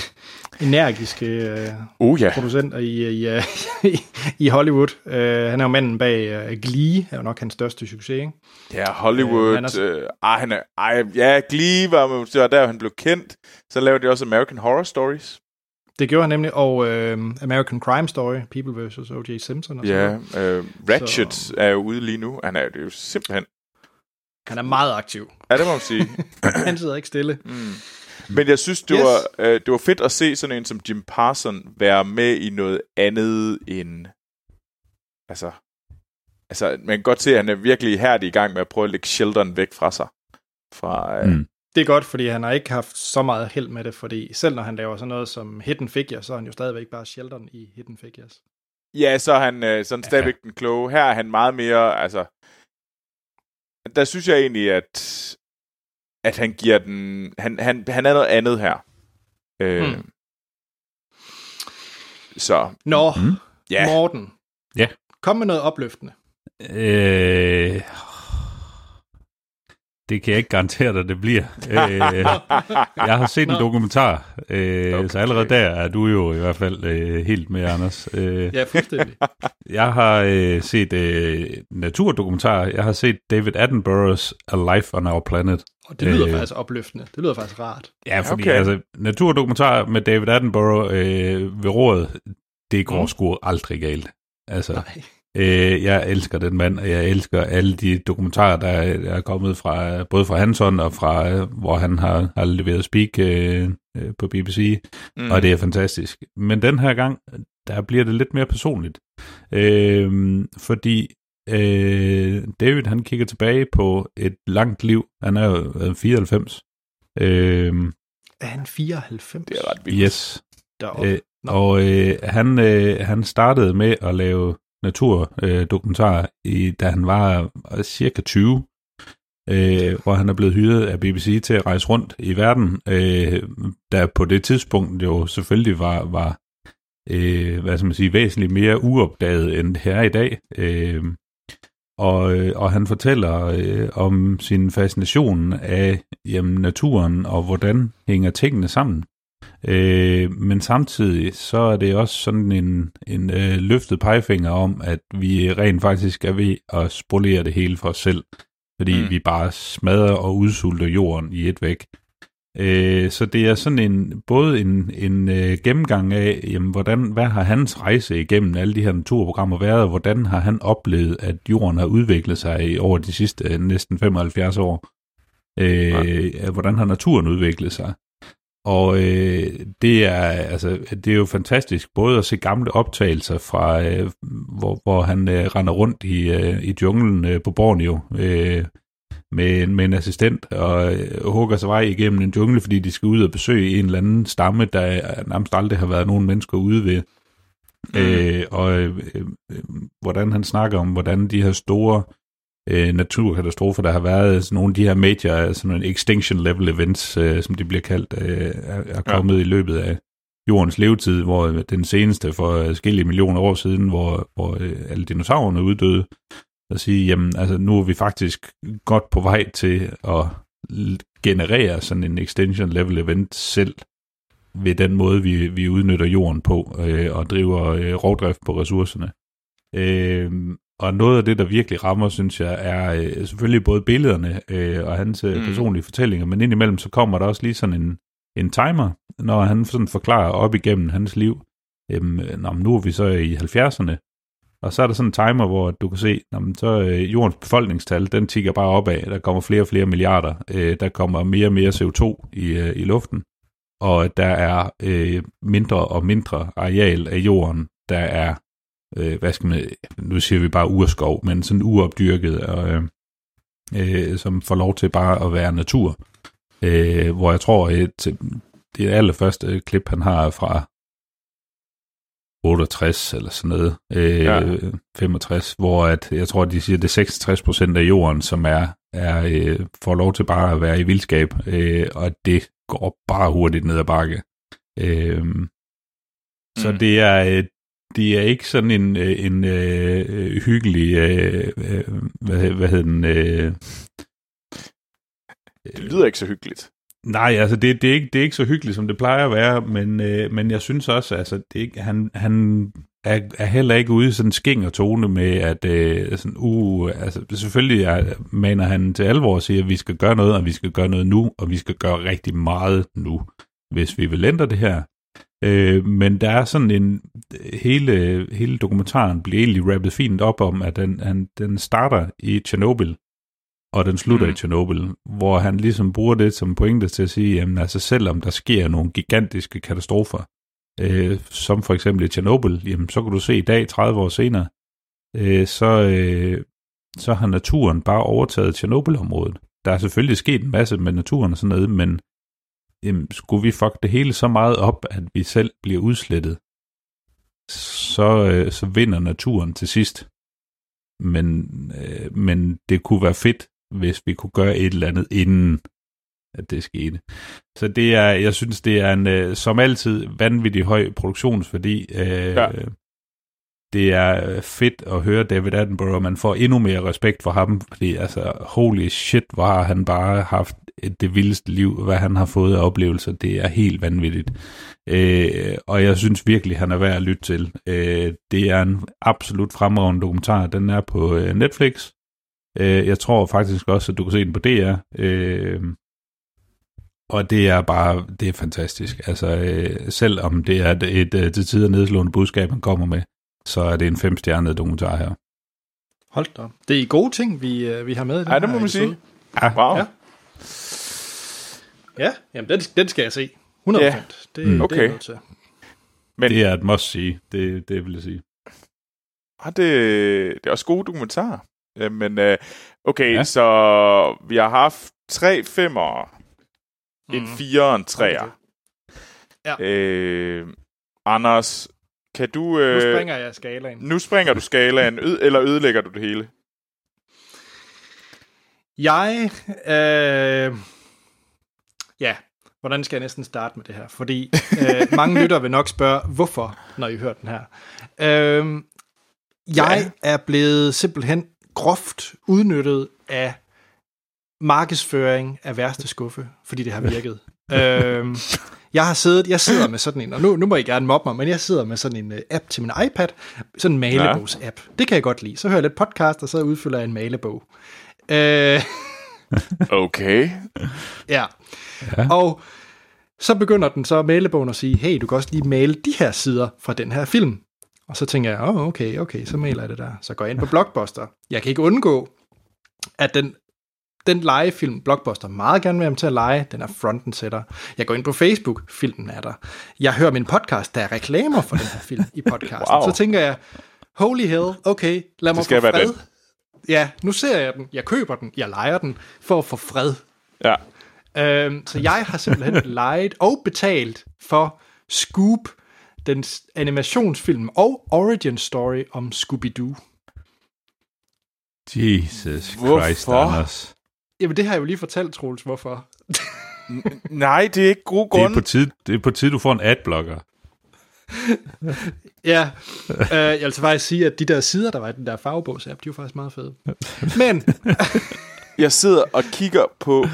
energiske øh, uh, yeah. producenter i, i, uh, i, i Hollywood. Uh, han er jo manden bag uh, Glee, er jo nok hans største succes, ikke? Ja, Hollywood. Uh, han er, uh, ej, han er, ej, ja, Glee var, det var der, han blev kendt. Så lavede de også American Horror Stories. Det gjorde han nemlig, og uh, American Crime Story, People vs. O.J. Simpson. Og ja, uh, Ratchet så, er jo ude lige nu. Han er, det er jo simpelthen han er meget aktiv. Ja, det må man sige. han sidder ikke stille. Mm. Men jeg synes, det, yes. var, øh, det var fedt at se sådan en som Jim Parson være med i noget andet end... Altså, altså man kan godt se, at han er virkelig hærdig i gang med at prøve at lægge Sheldon væk fra sig. Fra, øh, mm. Det er godt, fordi han har ikke haft så meget held med det, fordi selv når han laver sådan noget som Hidden Figures, så er han jo stadigvæk bare Sheldon i Hidden Figures. Ja, så er han øh, sådan stadigvæk ja. den kloge. Her er han meget mere, altså, der synes jeg egentlig, at, at han giver den... Han, han, han er noget andet her. Øh, hmm. Så... Nå, mm. ja. Morten. Ja. Kom med noget opløftende. Øh, det kan jeg ikke garantere dig, det bliver. øh, jeg har set en dokumentar, øh, okay. så allerede der er du jo i hvert fald øh, helt med, Anders. Øh, ja, fuldstændig. Jeg har øh, set øh, naturdokumentar. Jeg har set David Attenborough's A Life on Our Planet. Og det lyder øh, faktisk opløftende. Det lyder faktisk rart. Ja, fordi okay. altså, naturdokumentar med David Attenborough øh, ved rådet, det går mm. sgu aldrig galt. Altså, Nej. Øh, jeg elsker den mand, og jeg elsker alle de dokumentarer, der er, kommet fra både fra hans hånd og fra, hvor han har, har leveret speak øh, øh på BBC, mm. og det er fantastisk. Men den her gang, der bliver det lidt mere personligt, øh, fordi øh, David han kigger tilbage på et langt liv. Han er jo 94. Øh, er han 94? Det er ret vildt. Yes. Øh, og øh, han, øh, han startede med at lave naturdokumentar, øh, i, da han var cirka 20, øh, hvor han er blevet hyret af BBC til at rejse rundt i verden, øh, der på det tidspunkt jo selvfølgelig var, var øh, hvad skal man sige, væsentligt mere uopdaget end det her i dag. Øh, og, øh, og han fortæller øh, om sin fascination af jamen, naturen og hvordan hænger tingene sammen. Øh, men samtidig så er det også sådan en, en øh, løftet pegefinger om, at vi rent faktisk er ved at spolere det hele for os selv, fordi mm. vi bare smadrer og udsulter jorden i et væk. Øh, så det er sådan en både en, en øh, gennemgang af, jamen, hvordan, hvad har hans rejse igennem alle de her naturprogrammer været, og hvordan har han oplevet, at jorden har udviklet sig over de sidste øh, næsten 75 år. Øh, ja. Hvordan har naturen udviklet sig? Og øh, det er altså det er jo fantastisk både at se gamle optagelser fra øh, hvor, hvor han øh, render rundt i øh, i junglen øh, på Borneo øh, med, med en assistent og øh, hugger sig vej igennem en jungle, fordi de skal ud og besøge en eller anden stamme, der nærmest aldrig har været nogen mennesker ude ved. Mm. Øh, og øh, øh, hvordan han snakker om, hvordan de her store øh, naturkatastrofer, der har været, altså nogle af de her major, sådan nogle extinction level events, øh, som de bliver kaldt, øh, er, er kommet ja. i løbet af jordens levetid, hvor den seneste for forskellige millioner år siden, hvor, hvor øh, alle dinosaurerne uddøde, at sige, jamen altså nu er vi faktisk godt på vej til at generere sådan en extension level event selv, ved den måde, vi, vi udnytter jorden på øh, og driver øh, rovdrift på ressourcerne. Øh, og noget af det, der virkelig rammer, synes jeg, er øh, selvfølgelig både billederne øh, og hans øh, mm. personlige fortællinger, men indimellem så kommer der også lige sådan en, en timer, når han sådan forklarer op igennem hans liv, øh, når nu er vi så i 70'erne, og så er der sådan en timer, hvor du kan se, når så øh, jordens befolkningstal, den tigger bare opad. Der kommer flere og flere milliarder. Øh, der kommer mere og mere CO2 i, øh, i luften. Og der er øh, mindre og mindre areal af jorden, der er, øh, hvad skal man, nu siger vi bare urskov, men sådan uopdyrket, og, øh, øh, som får lov til bare at være natur. Øh, hvor jeg tror, at det allerførste klip, han har fra 68 eller sådan noget, øh, ja. 65, hvor at, jeg tror, de siger, det er 66 procent af jorden, som er, er øh, får lov til bare at være i vildskab, øh, og det går bare hurtigt ned ad bakke. Øh, mm. Så det er, det er ikke sådan en, øh, en øh, hyggelig, øh, øh, hvad, hvad hedder den? Øh, det lyder ikke så hyggeligt. Nej, altså det, det, er ikke, det er ikke så hyggeligt, som det plejer at være, men, øh, men jeg synes også, altså det ikke, han, han er, er heller ikke ude i sådan en sking og tone med, at øh, sådan, uh, altså selvfølgelig er, maner han til alvor og siger, at vi skal gøre noget, og vi skal gøre noget nu, og vi skal gøre rigtig meget nu, hvis vi vil ændre det her. Øh, men der er sådan en, hele, hele dokumentaren bliver egentlig rappet fint op om, at den, han, den starter i Tjernobyl, og den slutter mm. i Tjernobyl, hvor han ligesom bruger det som pointe til at sige, jamen altså selvom der sker nogle gigantiske katastrofer, øh, som for eksempel i Tjernobyl, jamen så kan du se i dag, 30 år senere, øh, så, øh, så har naturen bare overtaget Tjernobyl-området. Der er selvfølgelig sket en masse med naturen og sådan noget, men jamen, skulle vi fuck det hele så meget op, at vi selv bliver udslettet, så, øh, så vinder naturen til sidst. Men, øh, men det kunne være fedt, hvis vi kunne gøre et eller andet inden at det skete. Så det er, jeg synes, det er en, øh, som altid, vanvittig høj produktionsværdi. Øh, ja. Det er fedt at høre David Attenborough, og man får endnu mere respekt for ham, fordi altså, holy shit, hvor har han bare haft det vildeste liv, hvad han har fået af oplevelser, det er helt vanvittigt. Øh, og jeg synes virkelig, han er værd at lytte til. Øh, det er en absolut fremragende dokumentar. Den er på øh, Netflix, Øh, jeg tror faktisk også, at du kan se den på DR. Øh, og det er bare, det er fantastisk. Altså, øh, selvom det er et, et, et til tider nedslående budskab, man kommer med, så er det en femstjernet dokumentar her. Hold da. Det er gode ting, vi, øh, vi har med i den Ja, det må man sige. Ja. Wow. Ja. Ja, jamen den, den skal jeg se. 100%. Ja. Det, mm. okay. det er nødt til. Men, det er et must sige, det, det vil jeg sige. Ah, det, det er også gode dokumentarer. Men øh, okay, ja. så vi har haft tre femmer, mm. en fire og en treer. Okay. Ja. Øh, Anders, kan du... Øh, nu springer jeg skalaen. Nu springer du skalaen, ø- eller ødelægger du det hele? Jeg... Øh, ja, hvordan skal jeg næsten starte med det her? Fordi øh, mange lytter vil nok spørge, hvorfor, når I hører den her. Øh, jeg ja. er blevet simpelthen groft udnyttet af markedsføring af værste skuffe, fordi det har virket. øhm, jeg har siddet, jeg sidder med sådan en, og nu, nu må I gerne mobbe mig, men jeg sidder med sådan en uh, app til min iPad, sådan en malebogs-app. Det kan jeg godt lide. Så hører jeg lidt podcast, og så udfylder jeg en malebog. Øh, Okay. Ja. ja. Og så begynder den så malebogen at sige, hey, du kan også lige male de her sider fra den her film. Og så tænker jeg, åh, oh, okay, okay, så maler jeg det der. Så går jeg ind på Blockbuster. Jeg kan ikke undgå, at den, den legefilm, Blockbuster, meget gerne vil have til at lege, den er front and center. Jeg går ind på Facebook, filmen er der. Jeg hører min podcast, der er reklamer for den her film i podcasten. Wow. Så tænker jeg, holy hell, okay, lad mig Det skal få være fred. den. Ja, nu ser jeg den, jeg køber den, jeg leger den, for at få fred. Ja. Øhm, så jeg har simpelthen lejet og betalt for Scoop, den animationsfilm og origin story om Scooby-Doo. Jesus Hvorfor? Christ, Anders. Jamen, det har jeg jo lige fortalt, Troels, hvorfor. Nej, det er ikke god Det er, på tid, det er på tid, du får en adblocker. Ja, øh, jeg vil så faktisk sige, at de der sider, der var i den der farvebogs-app, de var faktisk meget fede. Men, Jeg sidder og kigger på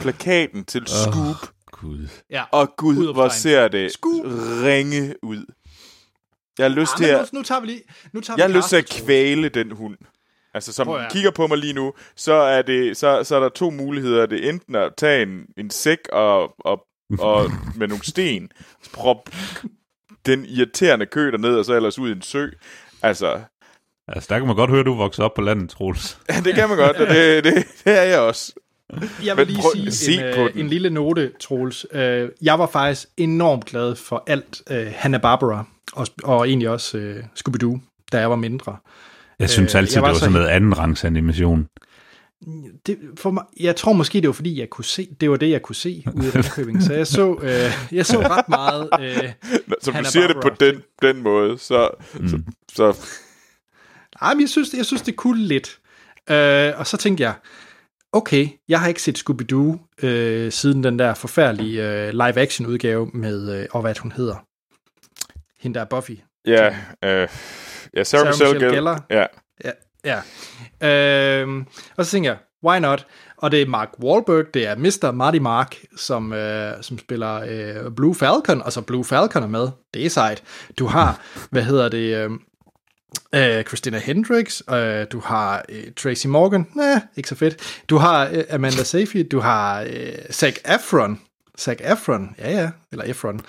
plakaten til Scoop, Gud. ja, og gud, hvor Udopstegn. ser det Scoop. ringe ud. Jeg har lyst ah, til at, nu, nu tager vi lige... Nu tager jeg har vi lyst til at kvæle den hund. Altså, som Prøv høre. kigger på mig lige nu, så er, det, så, så er der to muligheder. Det er enten at tage en, en sæk og, og, og med nogle sten, prop den irriterende kø derned, og så ellers ud i en sø. Altså, Altså, der kan man godt høre, du vokser op på landet, Troels. ja, det kan man godt, og det, det, det er jeg også. Jeg vil lige prøv- sige se en, på øh, en lille note, Troels. Øh, jeg var faktisk enormt glad for alt øh, Hanna-Barbera, og, og egentlig også øh, Scooby-Doo, da jeg var mindre. Jeg synes Øh, altid, jeg var det var så sådan noget anden rangs animation. Det, for mig, jeg tror måske, det var fordi, jeg kunne se, det var det, jeg kunne se ude af Ringkøbing. Så jeg så, øh, jeg så ret meget... Øh, Nå, Som du siger det på den, den måde, så, mm. så, så ej, men jeg synes, jeg synes det kunne lidt. Øh, og så tænkte jeg, okay, jeg har ikke set Scooby-Doo øh, siden den der forfærdelige øh, live-action udgave med, øh, og hvad hun hedder. Hende der er Buffy. ja, øh, ja Sarah, Sarah Michelle Michelle Gellar. Gellar. Ja, Ja ja. Øh, og så tænker jeg, why not? Og det er Mark Wahlberg, det er Mr. Marty Mark, som, øh, som spiller øh, Blue Falcon, og så Blue Falcon er med. Det er sejt. Du har, hvad hedder det, øh, øh, Christina Hendricks, øh, du har øh, Tracy Morgan, nej, ikke så fedt. Du har øh, Amanda Seyfried, du har øh, Zac Efron, Zac Efron, ja ja, eller Efron.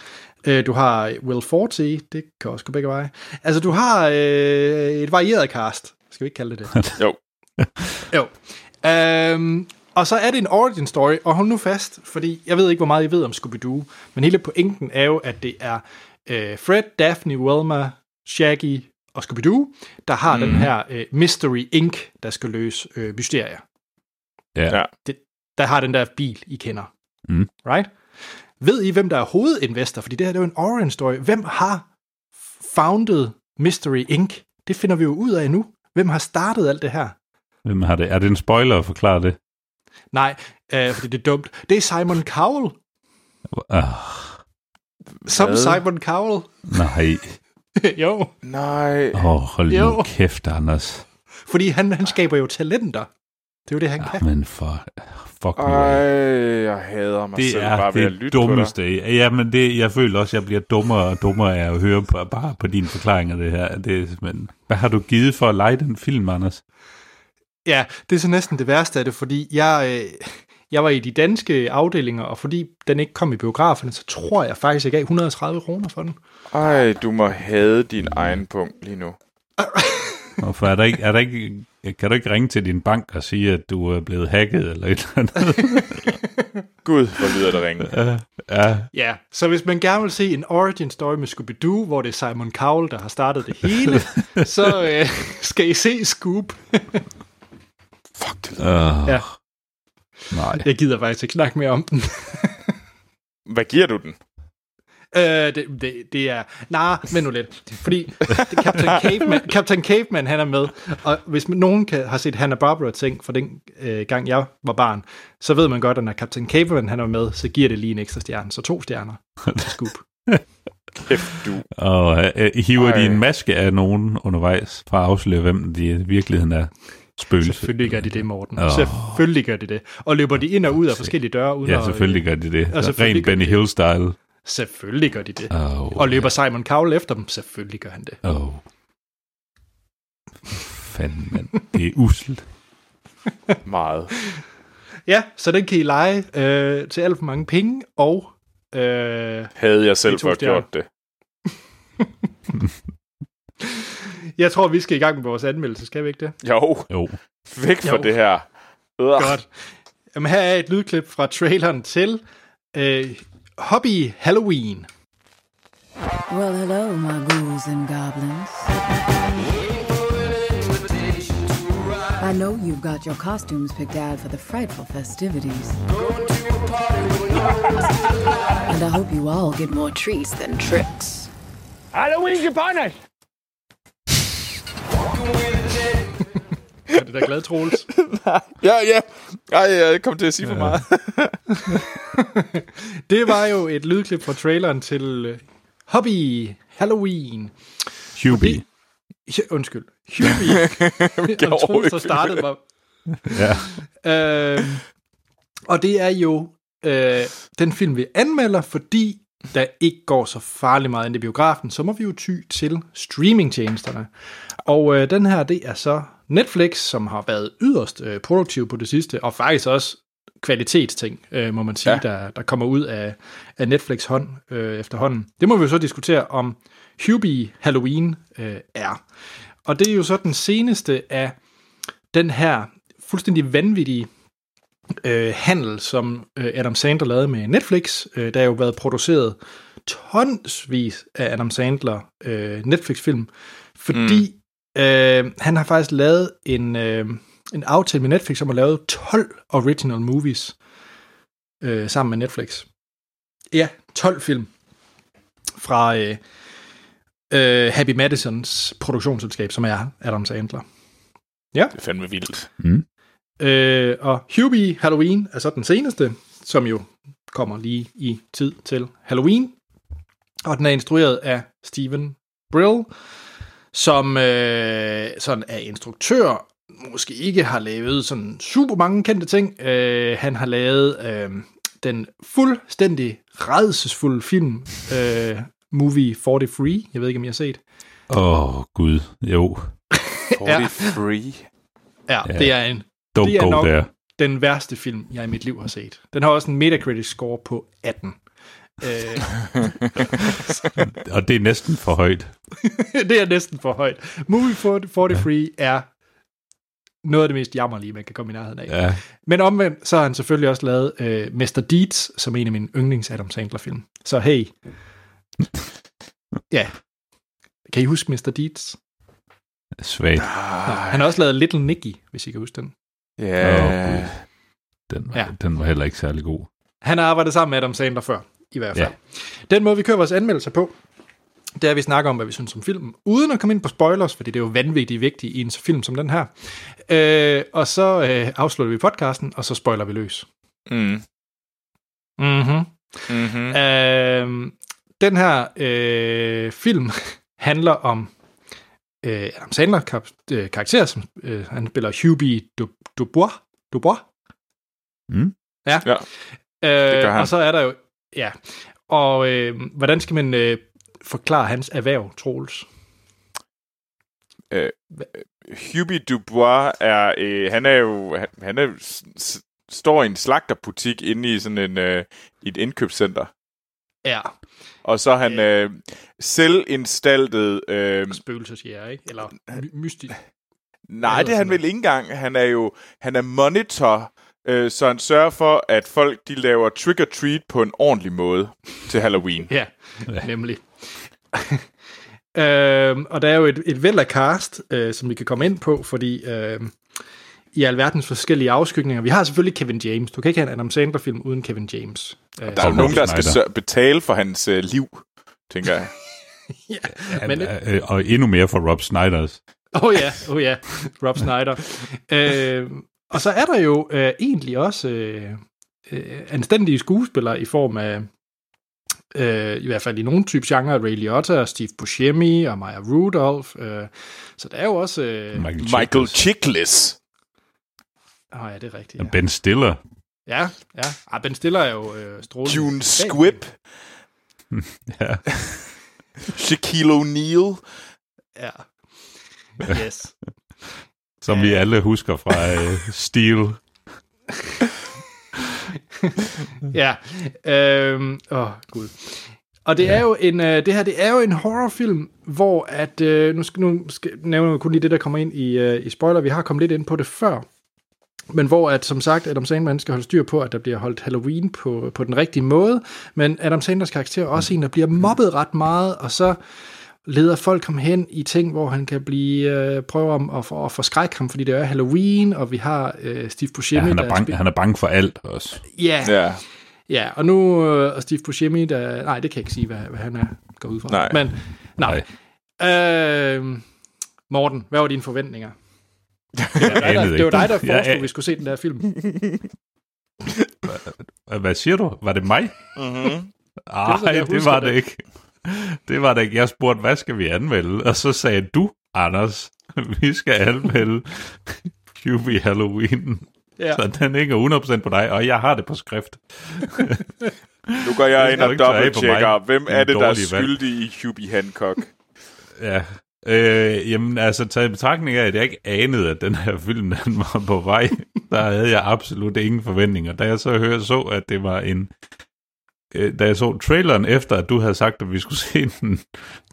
Øh, du har Will Forte, det kan også gå begge veje. Altså, du har øh, et varieret cast. Skal vi ikke kalde det det? jo. Jo. Øhm, og så er det en origin story, og hold nu fast, fordi jeg ved ikke, hvor meget I ved om Scooby-Doo, men hele pointen er jo, at det er øh, Fred, Daphne, Wilma, Shaggy og Scooby-Doo, der har mm. den her øh, Mystery Inc., der skal løse øh, mysterier. Ja. Ja. Det, der har den der bil, I kender. Mm. Right? Ved I, hvem der er hovedinvestor? Fordi det her det er jo en origin story. Hvem har founded Mystery Inc.? Det finder vi jo ud af nu. Hvem har startet alt det her? Hvem har det? Er det en spoiler at forklare det? Nej, øh, fordi det er dumt. Det er Simon Cowell. Ah, Som Hvad? Simon Cowell. nej. jo, Nej. Åh, oh, hold Jo. nu kæft, Anders. fordi han, han skaber jo talenter. Det er jo det, han kan. Men for... Fuck nu Ej, jeg hader mig Det selv er bare ved at det lytte på dig. dummeste. Ja, men det, jeg føler også, at jeg bliver dummere og dummere af at høre på, bare på dine forklaringer af det her. Det er simpelthen... Hvad har du givet for at lege den film, Anders? Ja, det er så næsten det værste af det, fordi jeg, øh, jeg var i de danske afdelinger, og fordi den ikke kom i biograferne, så tror jeg faktisk, jeg gav 130 kroner for den. Ej, du må hade din egen punkt lige nu. Hvorfor er der ikke, er der ikke, kan du ikke ringe til din bank og sige, at du er blevet hacket eller et eller andet? Gud, hvor lyder det ringe. Ja, ja. Ja, så hvis man gerne vil se en origin story med Scooby-Doo, hvor det er Simon Cowell, der har startet det hele, så øh, skal I se Scoop. Fuck, det. Uh, Ja. Nej. Jeg gider faktisk ikke snakke mere om den. Hvad giver du den? Øh, det, det, det er... Nej, nah, vent nu lidt. Fordi Captain Caveman, Captain Caveman, han er med. Og hvis nogen kan, har set Hanna-Barbera-ting fra den øh, gang, jeg var barn, så ved man godt, at når Captain Caveman han er med, så giver det lige en ekstra stjerne. Så to stjerner til Scoop. Kæft, du. Og uh, hiver de Ej. en maske af nogen undervejs for at afsløre, hvem de i virkeligheden er spøgelse? Selvfølgelig gør de det, Morten. Åh. Selvfølgelig gør de det. Og løber de ind og ud af forskellige døre, uden Ja, at- selvfølgelig gør de det. Og gør Benny de. Hill-style. Selvfølgelig gør de det. Oh, Og løber Simon Cowell efter dem? Selvfølgelig gør han det. Oh. Fanden, mand. Det er uselt. Meget. Ja, så den kan I lege øh, til alt for mange penge, og øh, Havde jeg selv før gjort det. jeg tror, vi skal i gang med vores anmeldelse, skal vi ikke det? Jo, Jo. væk fra Jo. det her. Øh. Godt. Jamen, her er et lydklip fra traileren til øh, Hobby Halloween. Well, hello, my ghouls and goblins. I know you've got your costumes picked out for the frightful festivities. And I hope you all get more treats than tricks. Halloween's upon us! Er det da glad, Troels? Ja, ja. Ej, jeg kom til at sige for meget. Det var jo et lydklip fra traileren til øh, Hobby Halloween. Hubie. Ja, undskyld. Hobby. kan Og Troels, der startede mig. Ja. Øh, og det er jo øh, den film, vi anmelder, fordi der ikke går så farligt meget ind i biografen, så må vi jo ty til streamingtjenesterne. Og øh, den her, det er så Netflix, som har været yderst øh, produktiv på det sidste, og faktisk også kvalitetsting, øh, må man sige, ja. der, der kommer ud af, af Netflix hånd øh, efterhånden. Det må vi jo så diskutere, om Hubie Halloween øh, er. Og det er jo så den seneste af den her fuldstændig vanvittige øh, handel, som øh, Adam Sandler lavede med Netflix. Øh, der har jo været produceret tonsvis af Adam Sandler øh, Netflix-film, fordi mm. Øh, han har faktisk lavet en, øh, en aftale med Netflix, som har lavet 12 original movies øh, sammen med Netflix. Ja, 12 film fra øh, øh, Happy Madisons produktionsselskab, som er Adam Sandler. Det er fandme vildt. Mm. Øh, og Hubie Halloween er så den seneste, som jo kommer lige i tid til Halloween. Og den er instrueret af Steven Brill, som øh, sådan er instruktør, måske ikke har lavet sådan super mange kendte ting. Øh, han har lavet øh, den fuldstændig redselsfulde film, øh, movie 43. Jeg ved ikke, om I har set. Åh, oh, gud. Jo. 43. Ja, Ja. det er en Don't Det er go nok- there. den værste film, jeg i mit liv har set. Den har også en Metacritic score på 18. Øh, Og det er næsten for højt. det er næsten for højt. Movie 43 er noget af det mest jammerlige, man kan komme i nærheden af. Ja. Men omvendt, så har han selvfølgelig også lavet øh, Mr. Deeds, som er en af mine yndlings Adam Sandler-film. Så hey. Ja. Kan I huske Mr. Deeds? Svagt. Ah. Han har også lavet Little Nicky, hvis I kan huske den. Ja. Åh, Gud. Den, var, Ja. den var heller ikke særlig god. Han har arbejdet sammen med Adam Sandler før, i hvert fald. Ja. Den måde, vi kører vores anmeldelser på, det er, at vi snakker om, hvad vi synes om filmen, uden at komme ind på spoilers, fordi det er jo vanvittigt vigtigt i en film som den her. Øh, og så øh, afslutter vi podcasten, og så spoiler vi løs. Mm. Mm-hmm. Mm-hmm. Øh, den her øh, film handler om øh, Adam Sandler kar- øh, karakter, som øh, han spiller Hubie Du- Dubois. Dubois? Mm. Ja. Ja, øh. Og så er der jo, ja, og øh, hvordan skal man øh, forklare hans erhverv, Troels? Hubie Dubois er, øh, han er jo, han, han er, s- står i en slagterbutik inde i sådan en, øh, et indkøbscenter. Ja, Og så er han øh, selvinstaltet... Øh, spøgelsesjæger, ikke? Eller my- mystisk. nej, det er han vel ikke engang. Han er jo han er monitor, øh, så han sørger for, at folk de laver trick-or-treat på en ordentlig måde til Halloween. Ja, nemlig. øhm, og der er jo et, et væld af cast, øh, som vi kan komme ind på, fordi øh, i alverdens forskellige afskygninger. Vi har selvfølgelig Kevin James. Du kan ikke have en Adam Sandler-film uden Kevin James. Øh, Der er jo nogen, der skal sør- betale for hans øh, liv, tænker jeg. men, Øh, og endnu mere for Rob Snyders. oh ja, oh ja, Rob Snyder. øh, og så er der jo øh, egentlig også øh, øh, anstændige skuespillere i form af, øh, i hvert fald i nogle type genre, Ray Liotta og Steve Buscemi og Maya Rudolph. Øh, så der er jo også... Øh, Michael, Michael Chiklis. Chiklis. Åh ja, det er rigtigt. Ja, Ben Stiller. ja. ja. Ah, ben Stiller er jo øh, strålende. June Squibb. Ja. Shaquille O'Neal. Ja. Yes. Som vi alle husker fra uh, Steel. ja. Øhm, åh, gud. Og det er jo en, øh, det her, det er jo en horrorfilm, hvor at, øh, nu skal, nu skal nævne kun lige det, der kommer ind i, øh, i spoiler, vi har kommet lidt ind på det før, men hvor at, som sagt, Adam Sandler skal holde styr på, at der bliver holdt Halloween på, på den rigtige måde, men Adam Sandlers karakter er også en, der bliver mobbet ret meget, og så leder folk ham hen i ting, hvor han kan blive øh, prøve om at, for, at forskrække ham, fordi det er Halloween, og vi har øh, Steve Buscemi, Ja, han, der er bange, han er bange for alt også. Ja, Ja. Ja, og nu øh, og Steve Buscemi, der, nej, det kan jeg ikke sige, hvad, hvad han er går ud fra. Nej. Men, nej. Øh, Morten, hvad var dine forventninger? Det var dig, der, det var dig, der foreslog, at vi skulle se den der film. Hvad siger du? Var det mig? Mm-hmm. Nej, det, det var det. det ikke. Det var det ikke. Jeg spurgte, hvad skal vi anmelde? Og så sagde du, Anders, vi skal anmelde QB Halloween. Ja. Så den ikke er 100% på dig, og jeg har det på skrift. Nu går jeg ind og dobbelttjekker, hvem er det, der er valg. skyldig i Hubie Hancock? Ja. Øh, jamen, altså, taget i betragtning af, at jeg ikke anede, at den her film den var på vej, der havde jeg absolut ingen forventninger. Da jeg så hørte, så, at det var en... Øh, da jeg så traileren efter, at du havde sagt, at vi skulle se den,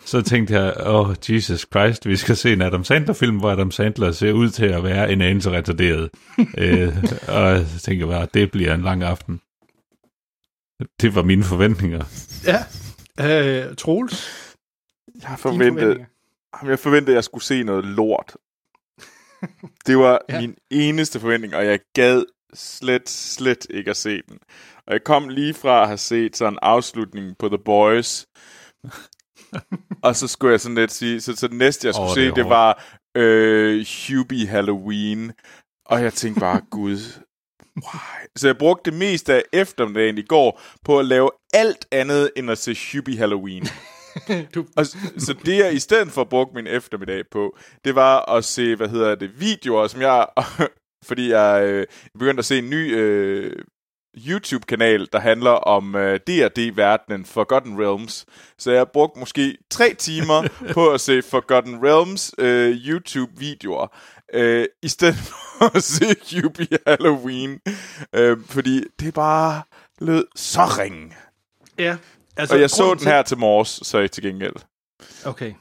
så tænkte jeg, åh, oh, Jesus Christ, vi skal se en Adam Sandler-film, hvor Adam Sandler ser ud til at være en anelse retarderet. øh, og så tænkte jeg bare, det bliver en lang aften. Det var mine forventninger. Ja. Øh, Troels, Jeg? Jamen, jeg forventede, at jeg skulle se noget lort. Det var ja. min eneste forventning, og jeg gad slet, slet ikke at se den. Og jeg kom lige fra at have set sådan en afslutning på The Boys. og så skulle jeg sådan lidt sige, så, så det næste, jeg skulle oh, det se, det hårdt. var øh, Hubie Halloween. Og jeg tænkte bare, gud, why? Så jeg brugte det meste af eftermiddagen i går på at lave alt andet end at se Hubie Halloween. Du, Og så det, jeg i stedet for brugte min eftermiddag på, det var at se, hvad hedder det, videoer, som jeg... fordi jeg øh, begyndte at se en ny øh, YouTube-kanal, der handler om øh, D&D-verdenen Forgotten Realms. Så jeg brugte måske tre timer på at se Forgotten Realms øh, YouTube-videoer, øh, i stedet for at se Hubie Halloween. Øh, fordi det bare lød så ringe. ja. Altså, Og jeg så den her til morges, så jeg til gengæld. Til, okay.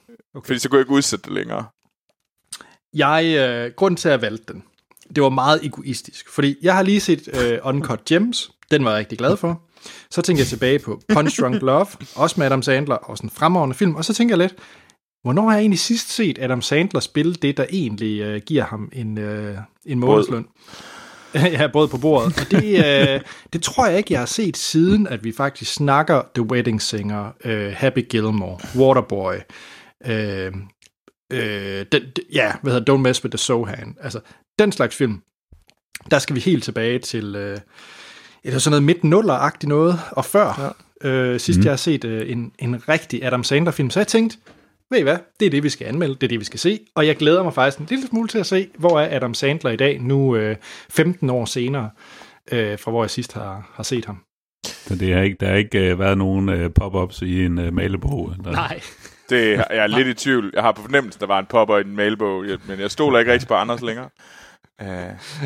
Fordi så kunne jeg ikke udsætte det længere. Jeg, øh, grunden til, at jeg valgte den, det var meget egoistisk. Fordi jeg har lige set øh, Uncut Gems. Den var jeg rigtig glad for. Så tænkte jeg tilbage på Punch Drunk Love, også med Adam Sandler, og sådan en fremragende film. Og så tænker jeg lidt, hvornår har jeg egentlig sidst set Adam Sandler spille det, der egentlig øh, giver ham en, øh, en månedsløn? ja, både på bordet. Og det, øh, det tror jeg ikke, jeg har set siden, at vi faktisk snakker The Wedding Singer, øh, Happy Gilmore, Waterboy, øh, øh, den, ja, hvad hedder Don't Mess With The Sohan. Altså, den slags film, der skal vi helt tilbage til, øh, var sådan noget midt nuller noget, og før, ja. øh, sidst mm. jeg har set øh, en, en rigtig Adam Sandler-film, så jeg tænkte, ved I hvad, det er det, vi skal anmelde, det er det, vi skal se, og jeg glæder mig faktisk en lille smule til at se, hvor er Adam Sandler i dag, nu øh, 15 år senere, øh, fra hvor jeg sidst har, har set ham. Så det har ikke, der har ikke uh, været nogen uh, pop-ups i en uh, malebog? Eller? Nej. Det, jeg er lidt i tvivl. Jeg har på fornemmelsen, der var en popper i en mailbog, men jeg stoler ikke rigtig på Anders længere. Uh,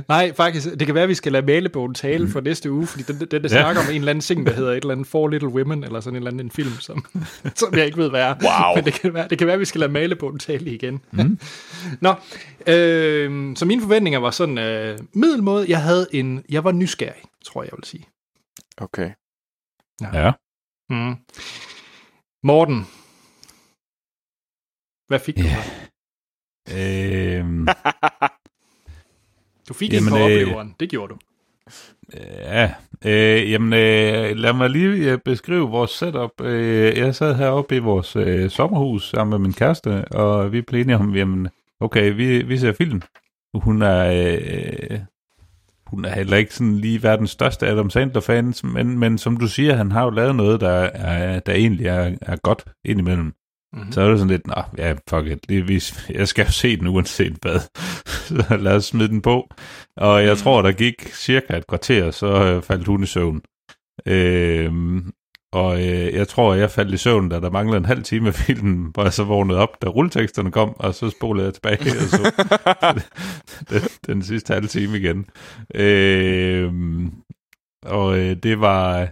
Nej, faktisk, det kan være, at vi skal lade malebogen tale for næste uge, fordi den, den, den Ja. snakker om en eller anden ting, der hedder et eller andet Four Little Women, eller sådan en eller anden en film, som, som jeg ikke ved, hvad er. Wow. Men det kan være, det kan være at vi skal lade malebogen tale igen. Mm. Nå, øh, så mine forventninger var sådan øh, middelmåde. Jeg havde en, jeg var nysgerrig, tror jeg, jeg vil sige. okay. Ja. Mm. Morten, hvad fik du? Ja. så? Øhm, Du fik Jamen, en på øh, opleveren, det gjorde du. ja. Øh, jamen, øh, lad mig lige øh, beskrive vores setup. Øh, jeg sad heroppe i vores øh, sommerhus sammen med min kæreste, og vi blev enige om, jamen, okay, vi, vi ser film. Hun er... Øh, hun er heller ikke sådan lige verdens største Adam Sandler-fan, men, men som du siger, han har jo lavet noget, der, er, der egentlig er, er godt indimellem. Mm-hmm. Så er det sådan lidt, nå, ja, fuck it, det, vi, jeg skal jo se den uanset hvad, så lad os smide den på. Og jeg Mm. tror, der gik cirka et kvarter, så øh, faldt hun i søvn. Øhm, og øh, jeg tror, jeg faldt i søvn, da der manglede en halv time af filmen, hvor jeg så vågnede op, da rulleteksterne kom, og så spolede jeg tilbage og så den, den sidste halve time igen. Øhm, Og øh, det var...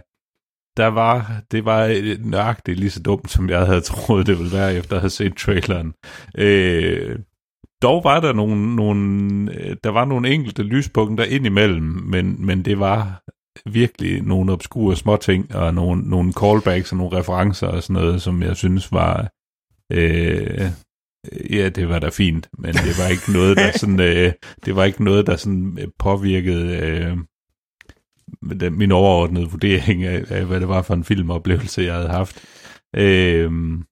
Der var, det var nøjagtigt lige så dumt, som jeg havde troet, det ville være, efter at have set traileren. Øh, dog var der nogle, nogle, øh, der var nogle enkelte lyspunkter indimellem, men, men det var virkelig nogle obskure småting, og nogle, nogle callbacks og nogle referencer og sådan noget, som jeg synes var, øh, ja, det var da fint, men det var ikke noget, der sådan, øh, det var ikke noget, der sådan øh, påvirkede øh, den, min overordnede vurdering af, af, hvad det var for en filmoplevelse, jeg havde haft. Øhm,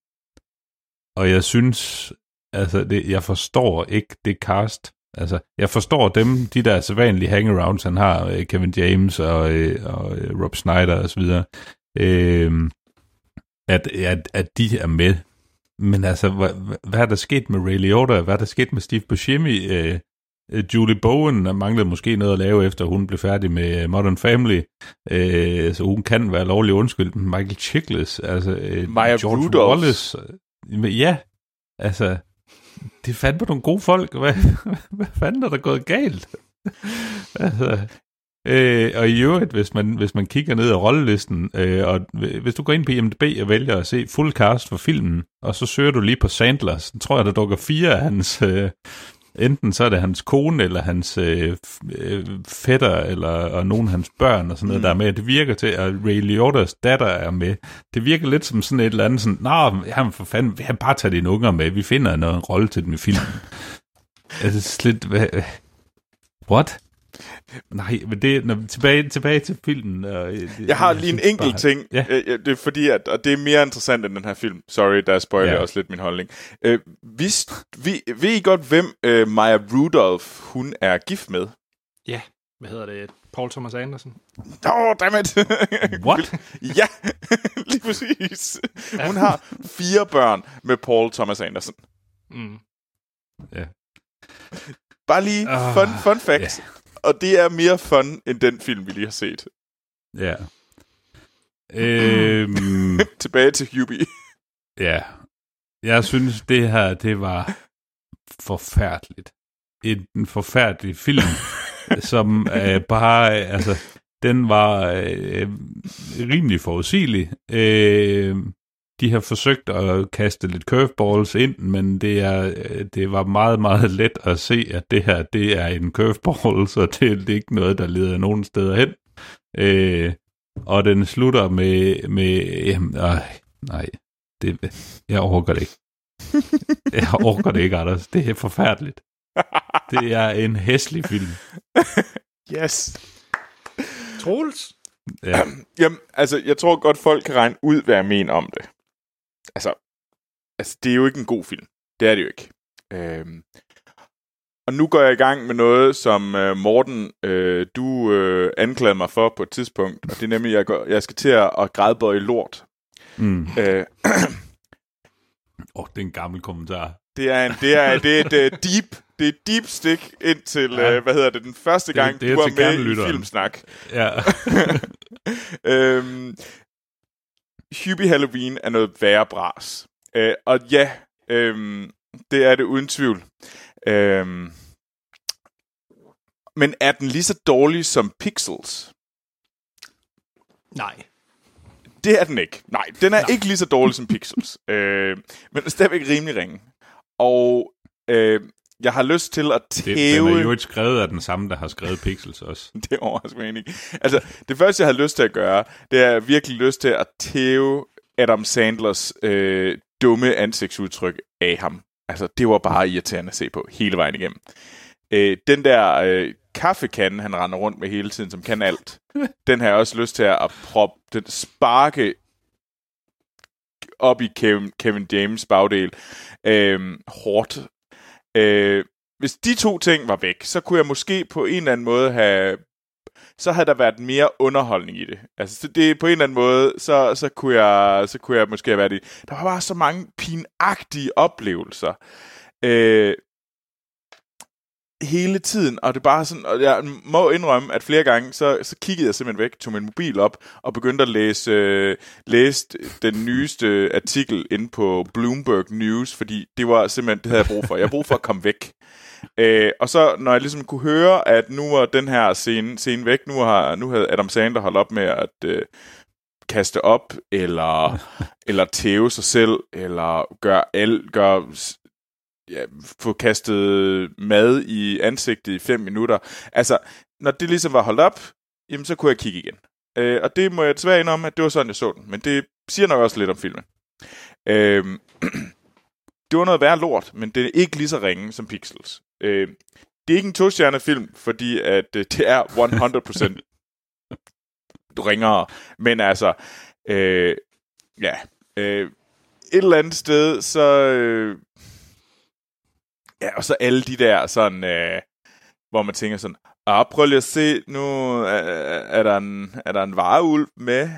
og jeg synes, altså, det, jeg forstår ikke det cast. Altså, jeg forstår dem, de der sædvanlige hangarounds, han har, øh, Kevin James og, øh, og øh, Rob Snyder og så videre, øhm, at, at, at de er med. Men altså, hvad, hvad er der sket med Ray Liotta? Hvad er der sket med Steve Buscemi? Øh, Julie Bowen manglede måske noget at lave, efter hun blev færdig med Modern Family. Øh, så hun kan være lovlig undskyld. Michael Chiklis, altså øh, Maya George Rudolph. Wallace. Øh, ja, altså, det er fandme nogle gode folk. Hvad, hvad fanden er der gået galt? altså, øh, og i øvrigt, hvis man, hvis man kigger ned ad rollelisten, øh, og hvis du går ind på IMDb og vælger at se full cast for filmen, og så søger du lige på Sandler, så tror jeg, der dukker fire af hans... Øh, enten så er det hans kone, eller hans øh, øh, fætter, eller og nogle af hans børn, og sådan noget, mm. der er med. Det virker til, at Ray Liotta's datter er med. Det virker lidt som sådan et eller andet, sådan, Nå, jamen for fanden, vi har bare taget dine unger med, vi finder noget rolle til den i filmen. altså, lidt, hvad, what? Nej, men det når, tilbage, tilbage til filmen. Og, det, Jeg har lige en enkelt bare- ting. Ja. Øh, Det er fordi, at, og det er mere interessant end den her film. Sorry, der spoiler jeg Ja. også lidt min holdning. Øh, vidst, vi, ved I godt, hvem øh, Maya Rudolph, hun er gift med? Ja, hvad hedder det? Paul Thomas Anderson. Åh, oh, dammit! What? ja, lige præcis. Hun har fire børn med Paul Thomas Anderson. Mm. Ja. Bare lige Ah, fun, fun fact. Og det er mere fun, end den film, vi lige har set. Ja. Øhm, Tilbage til Hubie. Ja. Jeg synes, det her, det var forfærdeligt. En, en forfærdelig film, som øh, bare, øh, altså, den var øh, rimelig forudsigelig. Øh, de har forsøgt at kaste lidt curveballs ind, men det, er, øh, det var meget, meget let at se, at det her, det er en curveball, så det, det er ikke noget, der leder nogen steder hen. Øh, og den slutter med, med jamen, øh, nej, det, jeg overgår det ikke. Jeg overgår det ikke, Anders. Det er forfærdeligt. Det er en hæslig film. Yes. Troels? Ja. Jamen, altså, jeg tror godt, folk kan regne ud, hvad jeg mener om det. Altså, altså det er jo ikke en god film. Det er det jo ikke. Øhm, og nu går jeg i gang med noget, som øh, Morten, øh, du øh, anklagede mig for på et tidspunkt, og det er nemlig, at jeg, går, jeg skal til at, at grædbøje lort. Mm. Øh, Oh, det er en gammel kommentar. det er en, det er, det er et uh, deep, det er et deep stick ind til, Ja. øh, hvad hedder det, den første Det gang, det er du var med i. Filmsnak. Ja. øhm, Hubie Halloween er noget værre bras. Øh, og ja, øhm, det er det uden tvivl. Øhm, men er den lige så dårlig som Pixels? Nej. Det er den ikke. Nej, den er ikke lige så dårlig som Pixels. øh, men den er stadigvæk rimelig ringe. Og øh, jeg har lyst til at Det, tæve... den er jo ikke skrevet af den samme, der har skrevet Pixels også. det overrasker mig ikke. Altså, det første, jeg har lyst til at gøre, det er virkelig lyst til at tæve Adam Sandlers øh, dumme ansigtsudtryk af ham. Altså, det var bare irriterende at se på hele vejen igennem. Øh, den der øh, kaffekande, han render rundt med hele tiden, som kan alt, den har jeg også lyst til at proppe, den sparke op i Kevin, Kevin James bagdel øh, hårdt. Øh, hvis de to ting var væk, så kunne jeg måske på en eller anden måde have så havde der været mere underholdning i det. Altså det på en eller anden måde, så, så, kunne, jeg, så kunne jeg måske have været i. Der var bare så mange pinagtige oplevelser. Øh, hele tiden, og det er bare sådan, og jeg må indrømme, at flere gange, så, så kiggede jeg simpelthen væk, tog min mobil op, og begyndte at læse, øh, læse den nyeste artikel inde på Bloomberg News, fordi det var simpelthen, det havde jeg brug for. Jeg brug for at komme væk. Øh, og så når jeg ligesom kunne høre, at nu var den her scene, scene væk, nu, har, nu havde Adam Sandler holdt op med at øh, kaste op, eller, eller tæve sig selv, eller gøre, al, gøre ja, få kastet mad i ansigtet i fem minutter. Altså, når det ligesom var holdt op, jamen så kunne jeg kigge igen. Øh, og det må jeg desværre indrømme, at det var sådan, jeg så den. Men det siger nok også lidt om filmen. Øh, det var noget værre lort, men det er ikke lige så ringe som Pixels. Øh, det er ikke en to film, fordi at øh, det er 100% du ringer, Men altså, øh, ja, øh, et eller andet sted, så... Øh, ja, og så alle de der sådan... Øh, hvor man tænker sådan, ah, prøv lige at se, nu er, er, der en, er der en vareulv med.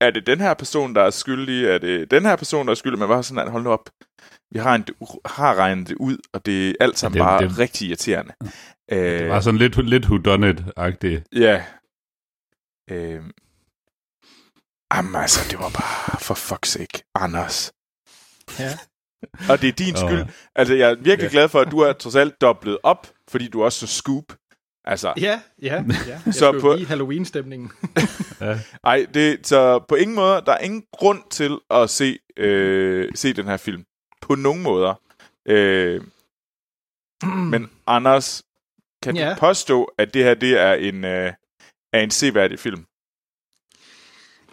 Er det den her person, der er skyldig? Er det den her person, der er skyldig? Men bare sådan, at hold nu op. Vi har, en, har regnet det ud, og det er alt sammen ja, det, bare det, rigtig irriterende. Ja, det var sådan lidt, lidt whodunit-agtigt. Ja. Øh, jamen altså, det var bare for fuck's sake, Anders. Ja. Og det er din skyld. Altså, jeg er virkelig ja. glad for, at du er trods alt dobblet op, fordi du er også så scoop. Altså, ja, ja, ja. Jeg så på Halloween-stemningen. ja. Ej, det, så på ingen måde, der er ingen grund til at se, øh, se den her film. På nogen måder. Øh, mm. Men Anders, kan ja. du påstå, at det her det er en, øh, er en seværdig film?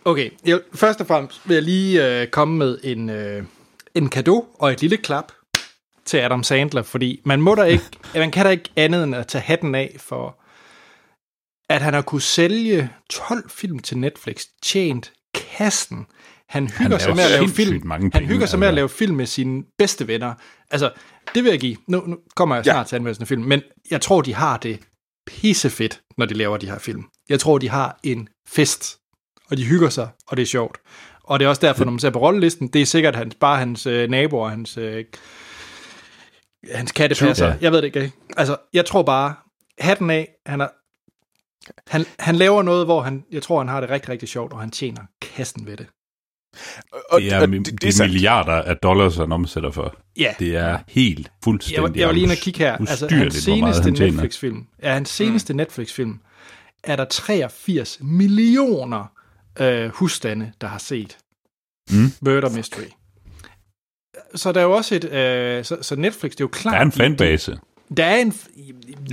Okay, jeg, først og fremmest vil jeg lige øh, komme med en, øh, en kado og et lille klap til Adam Sandler, fordi man må da ikke, man kan da ikke andet end at tage hatten af for, at han har kunne sælge 12 film til Netflix, tjent kassen. Han hygger han sig med at lave film. Mange penge, han hygger sig med at altså. lave film med sine bedste venner. Altså, det vil jeg give. Nu, nu kommer jeg snart ja. til anmeldelsen af film, men jeg tror, de har det pissefedt, når de laver de her film. Jeg tror, de har en fest, og de hygger sig, og det er sjovt. Og det er også derfor, når man ser på rollelisten, det er sikkert hans, bare hans øh, naboer, hans, øh, hans kattepasser. Ja. Jeg ved det ikke. Altså, jeg tror bare, hatten af, han er, han, han laver noget, hvor han, jeg tror, han har det rigtig, rigtig sjovt, og han tjener kassen ved det. Og, det er, og det, det er milliarder af dollars, han omsætter for. Ja. Det er helt fuldstændig... Jeg, jeg var lige inde og kigge her. Altså, hans seneste Netflix-film, ja, hans seneste mm. Netflix-film, er der 83 millioner øh, husstande, der har set mm. Murder Mystery. Så der er jo også et... Øh, så, så Netflix, det er jo klart... Der er en fanbase. Der er en...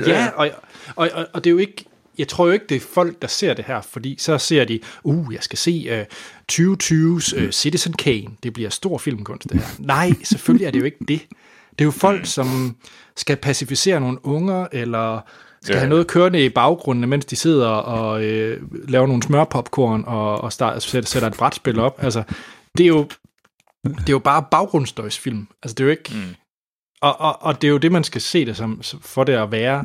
Ja, og, og, og, og det er jo ikke... Jeg tror jo ikke, det er folk, der ser det her, fordi så ser de, uh, jeg skal se uh, 2020's uh, Citizen Kane. Det bliver stor filmkunst, det her. Nej, selvfølgelig er det jo ikke det. Det er jo folk, som skal pacificere nogle unger, eller skal ja. have noget kørende i baggrunden, mens de sidder og øh, laver nogle smørpopcorn og, og start, sætter, sætter et brætspil op. Altså, det er jo, det er jo bare baggrundsstøjsfilm. Altså, det er jo ikke... Mm. Og, og, og det er jo det, man skal se det som, for det at være,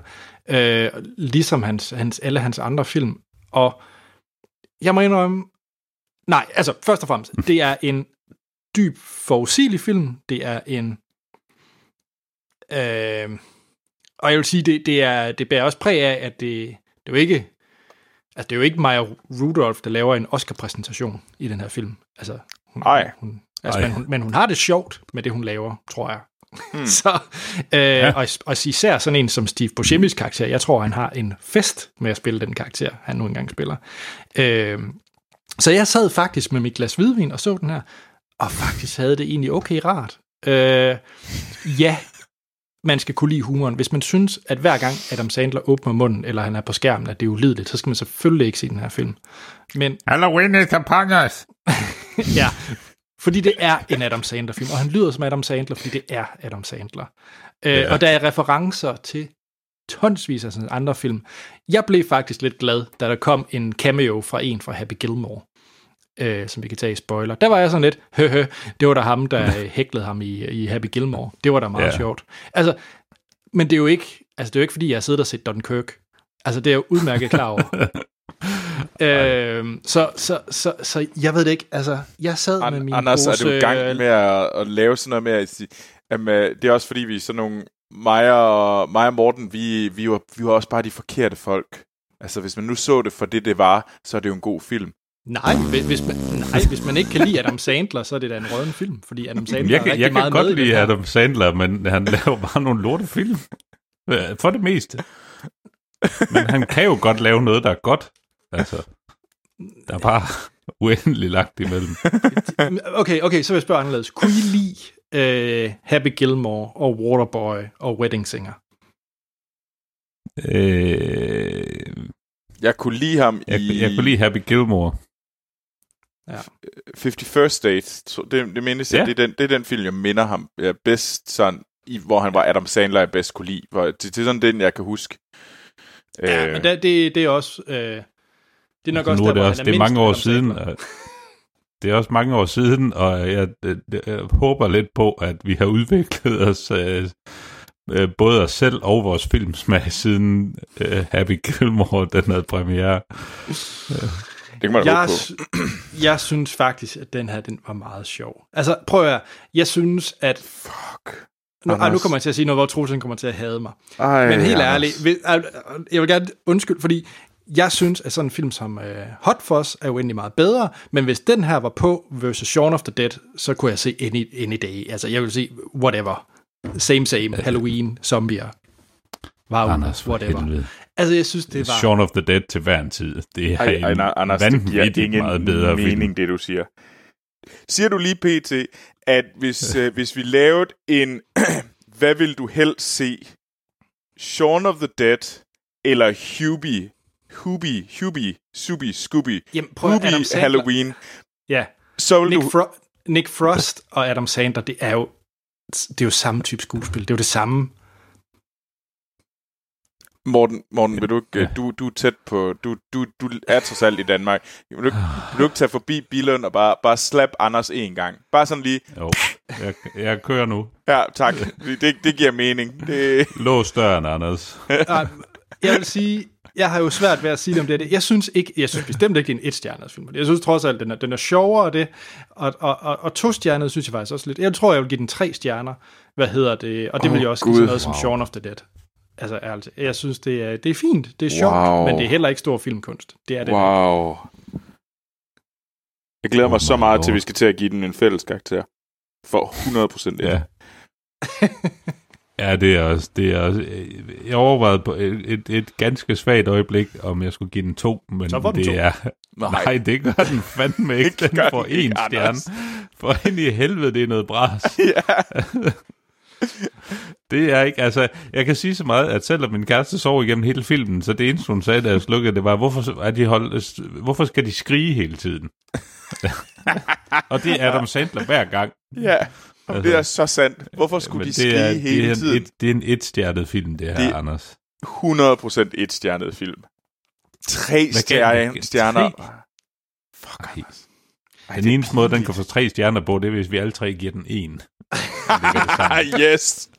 øh, ligesom hans, hans, alle hans andre film. Og jeg må indrømme, nej, altså først og fremmest, det er en dyb, forudsigelig film. Det er en... Øh, og jeg vil sige, det, det, er, det bærer også præg af, at det, det er jo ikke Altså, det er jo ikke Maya Rudolph, der laver en Oscar-præsentation i den her film. Altså, hun, Ej. Hun, altså, Men, hun, men hun har det sjovt med det, hun laver, tror jeg. Hmm. så, øh, ja. og, og især sådan en som Steve Buscemi's karakter, jeg tror, han har en fest med at spille den karakter, han nu engang spiller. Øh, så jeg sad faktisk med mit glas hvidvin og så den her, og faktisk havde det egentlig okay rart. Øh, ja, man skal kunne lide humoren. Hvis man synes, at hver gang Adam Sandler åbner munden, eller han er på skærmen, at det er ulideligt, så skal man selvfølgelig ikke se den her film. Men... Halloween is upon us! ja, fordi det er en Adam Sandler-film, og han lyder som Adam Sandler, fordi det er Adam Sandler. Øh, ja. Og der er referencer til tonsvis af sådan andre film. Jeg blev faktisk lidt glad, da der kom en cameo fra en fra Happy Gilmore øh, som vi kan tage i spoiler. Der var jeg sådan lidt, hø, hø det var der ham, der hæklede ham i, i Happy Gilmore. Det var da meget ja. sjovt. Altså, men det er jo ikke, altså det er jo ikke, fordi jeg har siddet og set Dunkirk. Altså, det er jeg jo udmærket klar over. øh, så, så, så, så, jeg ved det ikke, altså, jeg sad An- med min Anders, pose, er du i gang med at, at lave sådan noget med at sige, jamen, det er også fordi, vi er sådan nogle, mig og, mig og Morten, vi, vi, var, vi var også bare de forkerte folk. Altså, hvis man nu så det for det, det var, så er det jo en god film. Nej, hvis man, nej, hvis man ikke kan lide Adam Sandler, så er det da en røden film, fordi Adam Sandler jeg, er rigtig jeg meget kan godt lide Adam Sandler, men han laver bare nogle lorte film. Øh, For det meste. Men han kan jo godt lave noget, der er godt. Altså, der er bare uendelig langt imellem. Okay, okay, så vil jeg spørge anderledes. Kunne I lide uh, Happy Gilmore og Waterboy og Wedding Singer? Øh, Jeg kunne lide ham jeg, i jeg kunne lide Happy Gilmore. 51st Date. Så Det, det, mindes jeg, Ja. det, er den, det er den film, jeg minder ham ja, bedst, sådan, i, hvor han var Adam Sandler, jeg bedst kunne lide. Hvor, det, det er sådan den, jeg kan huske. Ja, Øh, men det, det, det er også... Uh, det er nok også nu er der, det hvor også han det er mindst mange år Adam siden. Det er også mange år siden, og jeg, jeg, jeg håber lidt på, at vi har udviklet os, øh, øh, både os selv og vores filmsmag, siden øh, Happy Gilmore, den havde premiere. det kan man Jeg, på. jeg synes faktisk, at den her den var meget sjov. Altså, prøv at høre. Jeg synes, at... Fuck. Nu, ej, nu kommer jeg til at sige noget, hvor Troelsen kommer til at hade mig. Ej, Men helt ærligt, øh, jeg vil gerne undskylde, fordi jeg synes, at sådan en film som uh, Hot Fuzz er jo egentlig meget bedre, men hvis den her var på versus Shaun of the Dead, så kunne jeg se any, any day. Altså, jeg vil sige, whatever. Same, same. Halloween, zombier. Wow, Anders, whatever. helvede. Altså, jeg synes, det var... Shaun of the Dead til hver en tid. Det er Ej, en ej, Anders, det giver ingen meget bedre mening, film. det du siger. Siger du lige pt, at hvis, øh, hvis vi lavede en, hvad vil du helst se? Shaun of the Dead eller Hubie? Hubie, Hubie, Subi, Scooby, Jamen, prøv at Adam Hubie Sandler- Halloween, Ja, så vil Nick, du... Fro- Nick Frost og Adam Sandler, det er jo det er jo samme type skuespil. Det er jo det samme. Morten, Morten vil du ikke, Ja. du, du er tæt på, du, du, du er trods alt i Danmark. Vil du, ikke- vil du ikke tage forbi Billund og bare, bare slap Anders en gang? Bare sådan lige, Jo, jeg, jeg kører nu. ja tak, det, det giver mening. Det, Lås døren, Anders. Nej, jeg vil sige, jeg har jo svært ved at sige det om det. Jeg synes ikke, jeg synes bestemt ikke, det er en et-stjernet film. Jeg synes trods alt, den er, den er sjovere, og det, og, og, og, og to-stjernet synes jeg faktisk også lidt. Jeg tror, jeg vil give den tre stjerner. Hvad hedder det? Og det vil Åh, jeg også give sådan noget som Wow. Shaun of the Dead. Altså ærligt. Jeg synes, det er, det er fint. Det er sjovt, Wow. men det er heller ikke stor filmkunst. Det er det. Wow. Jeg glæder Oh mig så my meget lord. til, at vi skal til at give den en fælles karakter. For 100% Ja. Ja, det er også, det er også, øh, jeg overvejede på et, et, et ganske svagt øjeblik, om jeg skulle give den to, men Så den det to. er, Nej. nej, det gør den fandme ikke, den får en stjerne, for ind i helvede, det er noget bras. ja. Det er ikke, altså, jeg kan sige så meget, at selvom min kæreste sov igennem hele filmen, så det eneste, hun sagde, da jeg slukkede, det var, hvorfor, er de holdt, hvorfor skal de skrige hele tiden? og det er Adam Sandler hver gang. ja. Jamen, det er så sandt. Hvorfor skulle de skrige er, hele det er tiden? En, et, det er en et-stjernet film, det her, Det- Anders. 100% et stjernet film. Tre stjerner. tre? Fuck, Ej. Ej, Den er eneste måde, den kan få tre stjerner på, det er, hvis vi alle tre giver den en. yes.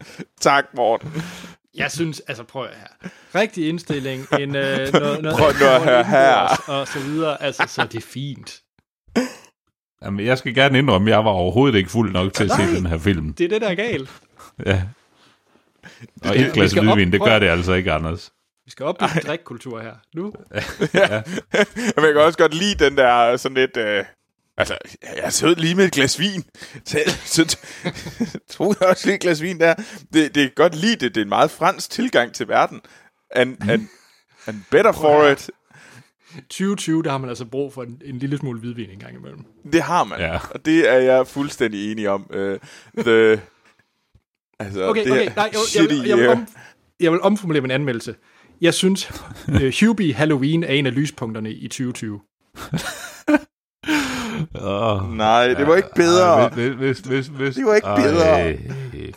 Tak, Morten. Jeg synes, altså prøv at her. Rigtig indstilling, en, øh, noget, noget, Prøv nu at høre her. Og så videre, altså, så er det fint. Jamen, jeg skal gerne indrømme, at jeg var overhovedet ikke fuld nok til at Nej. se den her film. Det er det, der er galt. Ja. Og et glas op- hvidvin, det gør det altså ikke, Anders. Vi skal op i drikkultur her. Nu. ja. Men jeg kan også godt lide den der sådan lidt... Øh, altså, jeg sød lige med et glas vin. Så, så tror jeg også lige et glas vin der. Det, det er godt lide det. Det er en meget fransk tilgang til verden. And, and, and better for it. 2020, der har man altså brug for en, en lille smule hvidvin en gang imellem. Det har man. Ja. Og det er jeg fuldstændig enig om. Uh, the, altså, Okay, det okay, nej, jeg, jeg, jeg, jeg, vil om, jeg vil omformulere min anmeldelse. Jeg synes, uh, Hubie Halloween er en af lyspunkterne i 2020. Oh. Nej, det var ikke bedre. Hvis, hvis, hvis, hvis, Det var ikke bedre. Ej,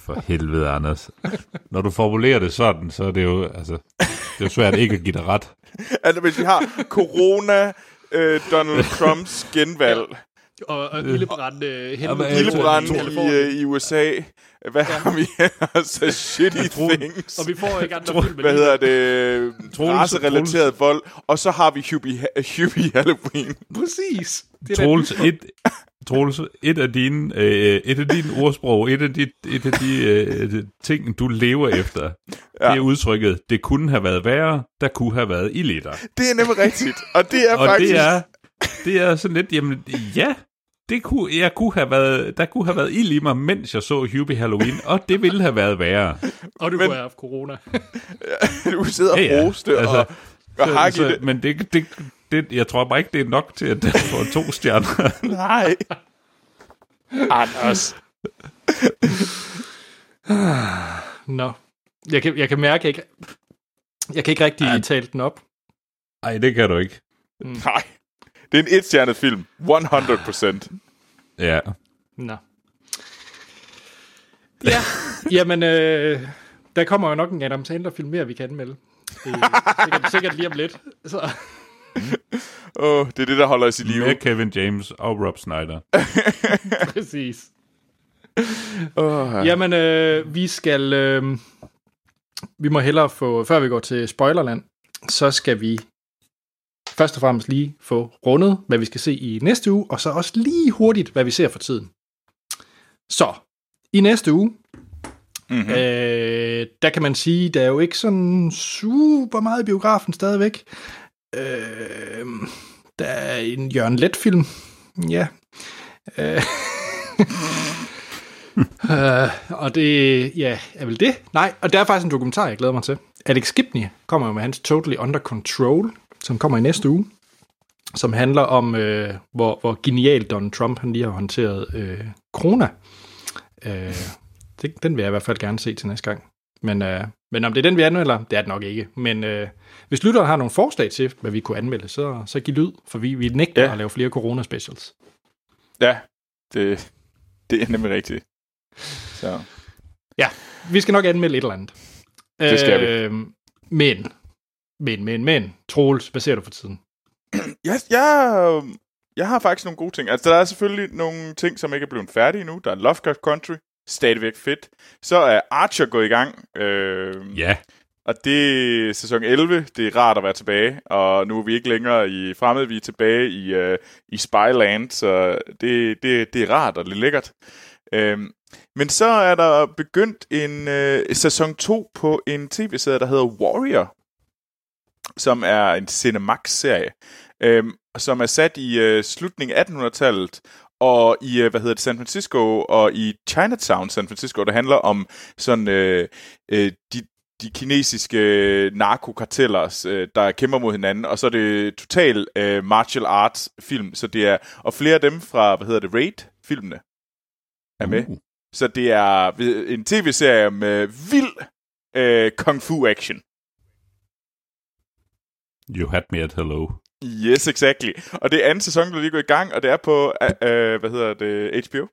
for helvede, Anders. Når du formulerer det sådan, så er det jo, altså, det er svært ikke at give dig ret. Altså, hvis vi har corona, øh, Donald Trumps genvalg, Og, og ildebrand, øh, ildebrand to- i, øh, i USA, hvad har vi ellers af shitty things? Og vi får ikke andre Tro- film med hvad hedder det? Racerelateret vold. Og så har vi Hubie, Hubie Halloween. Præcis. Det er Troels, et, Troels, et af dine, øh, et af dine ordsprog, et af de, et af de øh, ting, du lever efter, ja. det er udtrykket, det kunne have været værre, der kunne have været i liter. Det er nemlig rigtigt. Og det er Og faktisk... det er, det er sådan lidt, jamen ja, det kunne, jeg kunne have været, der kunne have været ild i mig, mens jeg så Hubie Halloween, og det ville have været værre. Og du Men- kunne have haft corona. du sidder og Ja, ja. roste Altså, og, og Så, hakke i så, det. men det, det, det, jeg tror bare ikke, det er nok til, at den får to stjerner. Nej. Anders. Nå. Jeg kan, jeg kan mærke, jeg ikke, jeg kan ikke rigtig Ja. tale den op. Nej, det kan du ikke. Nej. Det er en etstjernet film. 100%. Ja. Nå. Ja, jamen, øh, der kommer jo nok en Adam Sandler-film mere, vi kan anmelde. Det er sikkert, sikkert lige om lidt. Så, Åh, det er det, der holder os i live. Med Kevin James og Rob Snyder. præcis. Åh, Jamen, øh, vi skal... Øh, vi må hellere få... Før vi går til Spoilerland, så skal vi først og fremmest lige få rundet, hvad vi skal se i næste uge, og så også lige hurtigt, hvad vi ser for tiden. Så, i næste uge, Mhm. øh, der kan man sige, der er jo ikke sådan super meget i biografen stadigvæk. Øh, der er en Jørgen Let-film. Ja. Øh, Øh, og det, ja, er vel det? Nej, og der er faktisk en dokumentar, jeg glæder mig til. Alex Gibney kommer jo med hans Totally Under Control, som kommer i næste uge, som handler om, øh, hvor, hvor genial Donald Trump han lige har håndteret øh, corona. Øh, det, den vil jeg i hvert fald gerne se til næste gang. Men, øh, men om det er den, vi anmelder, det er det nok ikke. Men øh, hvis lytteren har nogle forslag til, hvad vi kunne anmelde, så, så giv lyd, for vi, vi nægter Ja. at lave flere corona-specials. Ja, det, det er nemlig rigtigt. Så. Vi skal nok anmelde et eller andet. Det skal vi. Øh, men, men, men, men, Troels, hvad ser du for tiden? Jeg, jeg, jeg har faktisk nogle gode ting. Altså, der er selvfølgelig nogle ting, som ikke er blevet færdige nu. Der er Lovecraft Country, stadigvæk fedt. Så er Archer gået i gang. Øh, Ja. Og det er sæson 11. Det er rart at være tilbage. Og nu er vi ikke længere i fremmed. Vi er tilbage i, øh, i Spyland. Så det, det, det er rart og lidt lækkert. Øhm, men så er der begyndt en øh, sæson 2 på en tv-serie, der hedder Warrior. Som er en Cinemax-serie. Øhm, som er sat i øh, slutningen af 1800-tallet. Og i, øh, hvad hedder det, San Francisco og i Chinatown, San Francisco, der handler om sådan øh, øh, de, de kinesiske narkokarteller, øh, der kæmper mod hinanden, og så er det total øh, martial arts film, så det er, og flere af dem fra, hvad hedder det, Raid-filmene er med. Uh. Så det er en tv-serie med vild øh, kung fu action. You had me at hello. Yes, exactly. Og det er anden sæson, der lige går i gang, og det er på, øh, øh hvad hedder det, HBO.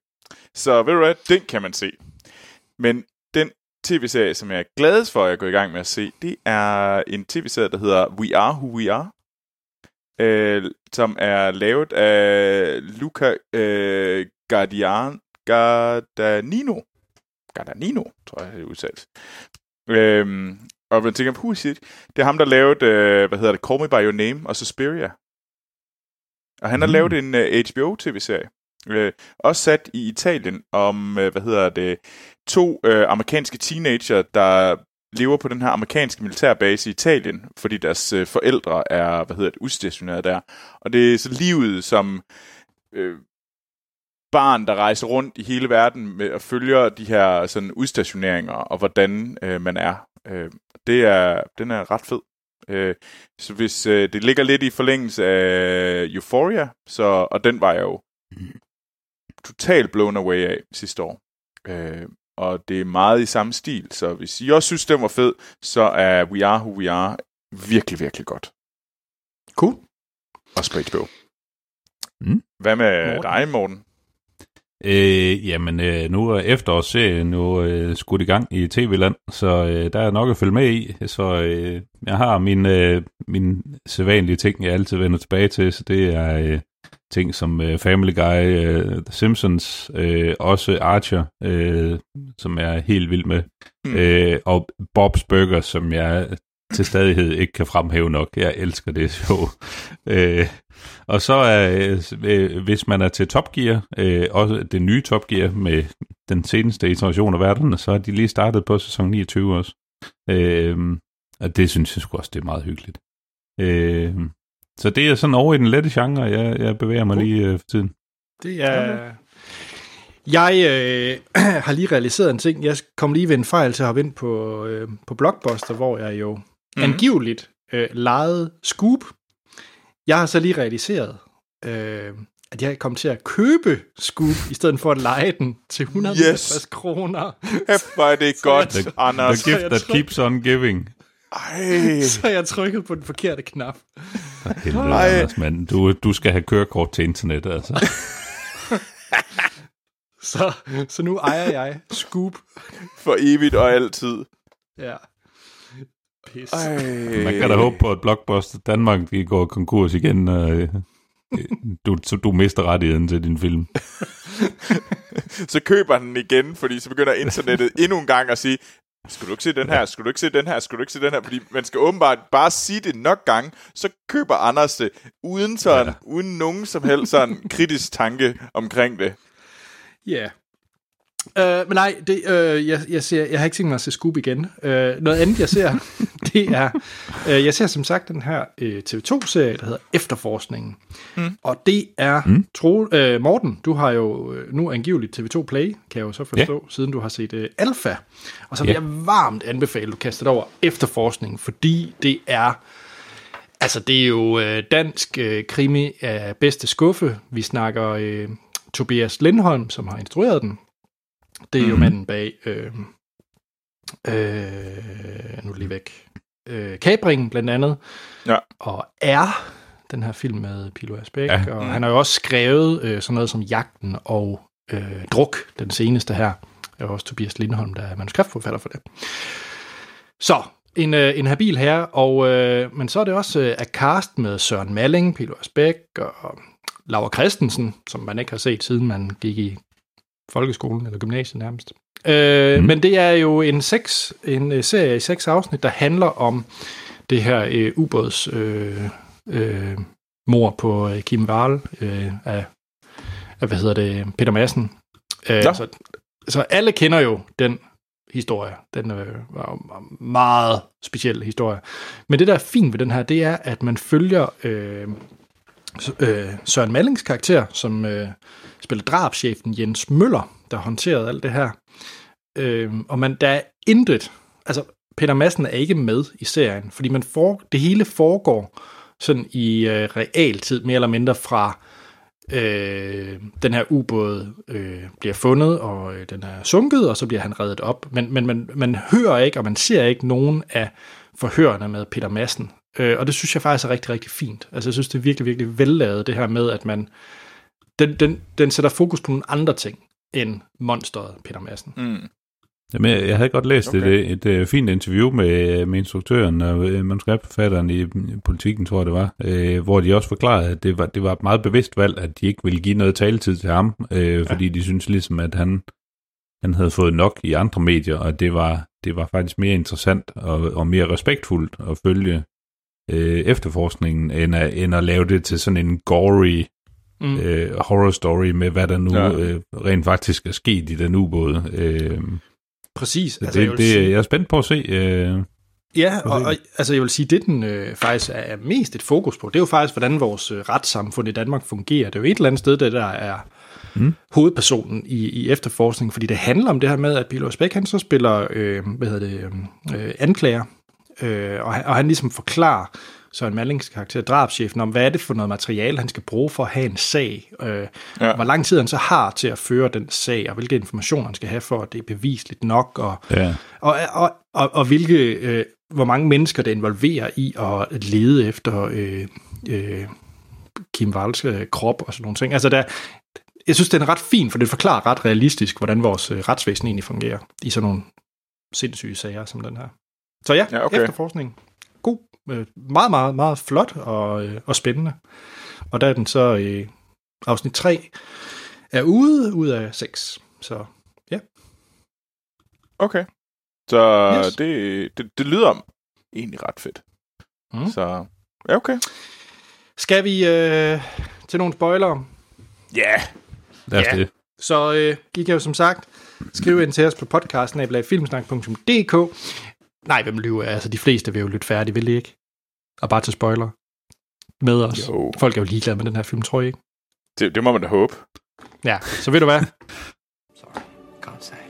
Så ved du hvad, den kan man se. Men den tv-serie, som jeg er gladest for, at jeg går i gang med at se, det er en tv-serie, der hedder We Are Who We Are. Øh, som er lavet af Luca øh, Guardian, Gardanino. Gardanino, tror jeg, det er udtalt. Øhm, og man tænker, who is it? Det er ham, der lavede, øh, hvad hedder det, Call Me By Your Name og Suspiria. Og han har Mm. lavet en øh, HBO-tv-serie. Øh, også sat i Italien om, øh, hvad hedder det, to øh, amerikanske teenager, der lever på den her amerikanske militærbase i Italien, fordi deres øh, forældre er, hvad hedder det, udstationeret der. Og det er så livet som øh, barn, der rejser rundt i hele verden med, og følger de her sådan udstationeringer, og hvordan øh, man er. Øh, det er. Den er ret fed. Øh, så hvis øh, det ligger lidt i forlængelse af Euphoria, så, og den var jeg jo totalt blown away af sidste år. Øh, og det er meget i samme stil, så hvis I også synes, den var fed, så er We Are Who We Are virkelig, virkelig godt. Cool. Også på HBO. Mm. Hvad med Morten? dig, Morten? Øh, jamen, øh, nu er efterårsserien nu øh, skudt i gang i TV-land, så øh, der er nok at følge med i. Så øh, jeg har mine, øh, mine sædvanlige ting, jeg altid vender tilbage til, så det er øh, ting som øh, Family Guy, øh, The Simpsons, øh, også Archer, øh, som jeg er helt vild med, Mm. øh, og Bob's Burger, som jeg til stadighed ikke kan fremhæve nok. Jeg elsker det show. Øh, og så er, øh, hvis man er til Top Gear, øh, også det nye Top Gear med den seneste iteration af verden, så er de lige startet på sæson 29 også. Øh, og det synes jeg sgu også, det er meget hyggeligt. Øh, så det er sådan over i den lette genre, jeg, jeg bevæger mig lige øh, for tiden. Det er... Jeg øh, har lige realiseret en ting. Jeg kom lige ved en fejl til at hoppe ind på, øh, på Blockbuster, hvor jeg jo mm. angiveligt øh, lejede Scoop. Jeg har så lige realiseret, øh, at jeg kom til at købe Scoop, i stedet for at lege den til 150 yes. kroner. Hæft, hvor er det godt, The, Anders. the gift jeg that keeps on giving. Ej. Så jeg trykkede på den forkerte knap. For helvede, Ej. Anders, mand. Du, du skal have kørekort til internet, altså. Så, så nu ejer jeg Scoop. For evigt og altid. Ja. Pis. Ej. Man kan da håbe på, at Blockbuster Danmark de går konkurs igen, og øh, du, så du mister rettigheden til din film. Så køber den igen, fordi så begynder internettet endnu en gang at sige, skal du ikke se den her, skal du ikke se den her, skal du ikke se den her, fordi man skal åbenbart bare sige det nok gange, så køber Anders det, uden sådan, ja. uden nogen som helst sådan kritisk tanke omkring det. Ja. Uh, men nej, det, uh, jeg, jeg, ser, jeg har ikke tænkt mig at se Scoop igen. Uh, noget andet, jeg ser, det er... Uh, jeg ser som sagt den her uh, TV2-serie, der hedder Efterforskningen. Mm. Og det er... Mm. Tro, uh, Morten, du har jo uh, nu angiveligt TV2 Play, kan jeg jo så forstå, yeah. siden du har set uh, Alpha. Og så vil Ja. jeg varmt anbefale, at du kaster dig over Efterforskningen, fordi det er... Altså, det er jo øh, dansk øh, krimi af bedste skuffe. Vi snakker øh, Tobias Lindholm, som har instrueret den. Det er mm. jo manden bag... Øh, øh, nu lige væk. Øh, Kabringen, blandt andet. Ja. Og er den her film med Pilo Asbæk. Ja. Og han har jo også skrevet øh, sådan noget som Jagten og øh, Druk, den seneste her. Det er også Tobias Lindholm, der er manuskriptforfatter for det. Så, en, øh, en habil her, og, øh, men så er det også øh, at cast med Søren Malling, Pilo Asbæk og Laura Christensen, som man ikke har set, siden man gik i folkeskolen eller gymnasiet nærmest. Øh, mm. Men det er jo en, seks, en øh, serie i seks afsnit, der handler om det her øh, ubåds øh, øh, mor på øh, Kim Wahl øh, af, af, hvad hedder det, Peter Madsen. Øh, Ja. så, så alle kender jo den historie. Den øh, var en meget speciel historie. Men det, der er fint ved den her, det er, at man følger øh, øh, Søren Mallings karakter, som øh, spiller drabschefen Jens Møller, der håndterede alt det her. Øh, og man, der er intet, altså Peter Madsen er ikke med i serien, fordi man for, det hele foregår sådan i øh, realtid, mere eller mindre fra øh, den her ubåd øh, bliver fundet, og øh, den er sunket, og så bliver han reddet op. Men, men man, man hører ikke, og man ser ikke nogen af forhørene med Peter Madsen. Øh, og det synes jeg faktisk er rigtig, rigtig fint. Altså jeg synes, det er virkelig, virkelig vellavet, det her med, at man den, den, den sætter fokus på nogle andre ting end monsteret Peter Madsen. Mm. Jamen, jeg jeg havde godt læst okay. Okay. et, et, et fint interview med, med instruktøren og øh, manuskriptforfatteren i politikken, tror jeg det var, øh, hvor de også forklarede, at det var, det var et meget bevidst valg, at de ikke ville give noget taletid til ham, øh, ja. fordi de synes ligesom, at han, han havde fået nok i andre medier, og det var, det var faktisk mere interessant og, og mere respektfuldt at følge øh, efterforskningen, end at, end at lave det til sådan en gory Mm. øh, horror story med, hvad der nu Ja. øh, rent faktisk er sket i den ubåd. Øh, Præcis. altså, det, vil det, sige- jeg er spændt på at se. Øh, Ja, og, og altså jeg vil sige, det den øh, faktisk er, mest et fokus på, det er jo faktisk, hvordan vores øh, retssamfund i Danmark fungerer. Det er jo et eller andet sted, det der er mm. hovedpersonen i, i efterforskningen, fordi det handler om det her med, at Pilo Asbæk, han så spiller, øh, hvad hedder det, øh, anklager, øh, og, han, og han ligesom forklarer Søren Mallings karakter, drabschefen, om hvad er det for noget materiale, han skal bruge for at have en sag, øh, ja. hvor lang tid han så har til at føre den sag, og hvilke informationer han skal have for, at det er bevisligt nok, og ja. og, og, og, og hvilke, øh, hvor mange mennesker det involverer i at lede efter øh, øh, Kim Walls øh, krop og sådan nogle ting. Altså, der, jeg synes, det er ret fint, for det forklarer ret realistisk, hvordan vores øh, retsvæsen egentlig fungerer i sådan nogle sindssyge sager som den her. Så ja, Ja, okay. okay. Øh, meget, meget, meget flot og, øh, og spændende. Og der er den så øh, afsnit 3 er ude ud af 6. Så ja. Okay. Så Yes. det, det, det lyder egentlig ret fedt. Mm. Så ja, okay. Skal vi øh, til nogle spoilere? Ja. Yeah. Lad os Ja. det. Så øh, I kan jo som sagt skrive ind til os på podcasten af filmsnak.dk. Nej, hvem lyver? Altså, de fleste vil jo lytte færdigt, vil de ikke? Og bare til spoiler med os. Jo. Folk er jo ligeglade med den her film, tror jeg ikke. Det, det må man da håbe. Ja, så ved du hvad? Sorry, can't say.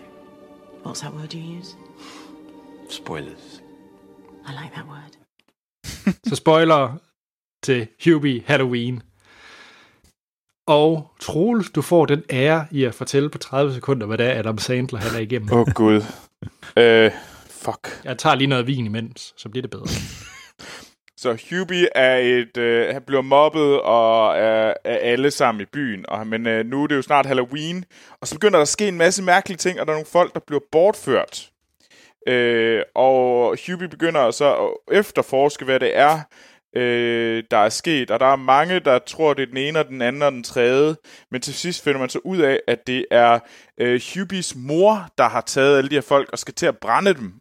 What's that word you use? Spoilers. I like that word. Så spoiler til Hubie Halloween. Og Troels, du får den ære i at fortælle på 30 sekunder, hvad det er, Adam Sandler han er igennem. Åh, oh, Gud. Øh, fuck. Jeg tager lige noget vin imens, så bliver det bedre. Så Hubie er et, øh, han bliver mobbet og er, er alle sammen i byen. Og, men øh, nu er det jo snart Halloween, og så begynder der at ske en masse mærkelige ting, og der er nogle folk, der bliver bortført. Øh, og Hubie begynder så at efterforske, hvad det er, øh, der er sket. Og der er mange, der tror, det er den ene og den anden og den tredje. Men til sidst finder man så ud af, at det er øh, Hubies mor, der har taget alle de her folk og skal til at brænde dem.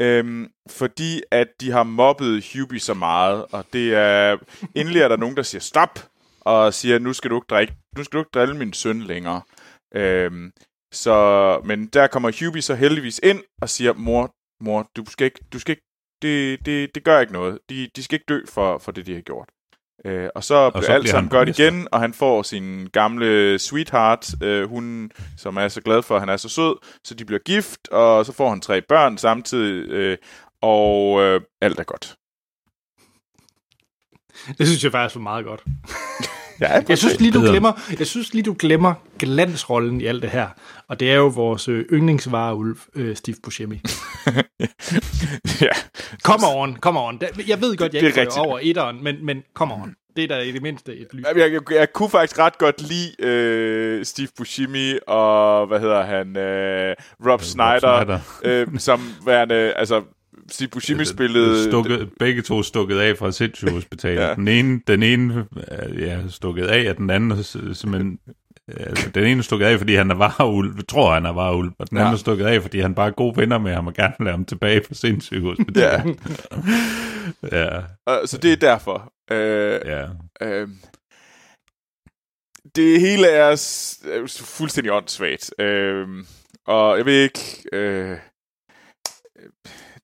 Øhm, fordi at de har mobbet Hubie så meget, og det er endelig er der nogen, der siger stop, og siger, nu skal du ikke drikke, nu skal du ikke drille min søn længere. Øhm, så, men der kommer Hubie så heldigvis ind og siger, mor, mor, du skal ikke, du skal ikke, det, det, det gør ikke noget. De, de skal ikke dø for, for det, de har gjort. Øh, og så Og bliver så alt sammen godt minister. igen, og han får sin gamle sweetheart, øh, hun, som er så glad for, at han er så sød, så de bliver gift, og så får han tre børn samtidig, øh, og øh, alt er godt. Det synes jeg faktisk var meget godt. Ja, Jeg synes lige, du glemmer, jeg synes lige, du glemmer glansrollen i alt det her. Og det er jo vores øh, yndlingsvareulv, øh, Steve Buscemi. ja. Come on, come on. Jeg ved godt, jeg er ikke går over etteren, men, men come on. Det er da i det mindste et lys. Jeg, jeg, jeg kunne faktisk ret godt lide øh, Steve Buscemi og, hvad hedder han, øh, Rob Snyder, Snyder. øh, som værende, altså, Steve Buscemi spillede... Stukket, begge to stukket af fra sindssygehospitalet. Ja. ja. Den ene, den ene øh, ja, stukket af, og den anden simpelthen... Altså, den ene stukket af, fordi han er vareulv, tror han er vareulv, og den Ja. anden er stukket af, fordi han bare er gode venner med ham og gerne vil have ham tilbage på sindssygehospitalet. Ja, Ja, og, så det er derfor. Øh, ja. øh, det hele er, fuldstændig åndssvagt. Øh, og jeg ved ikke... Øh,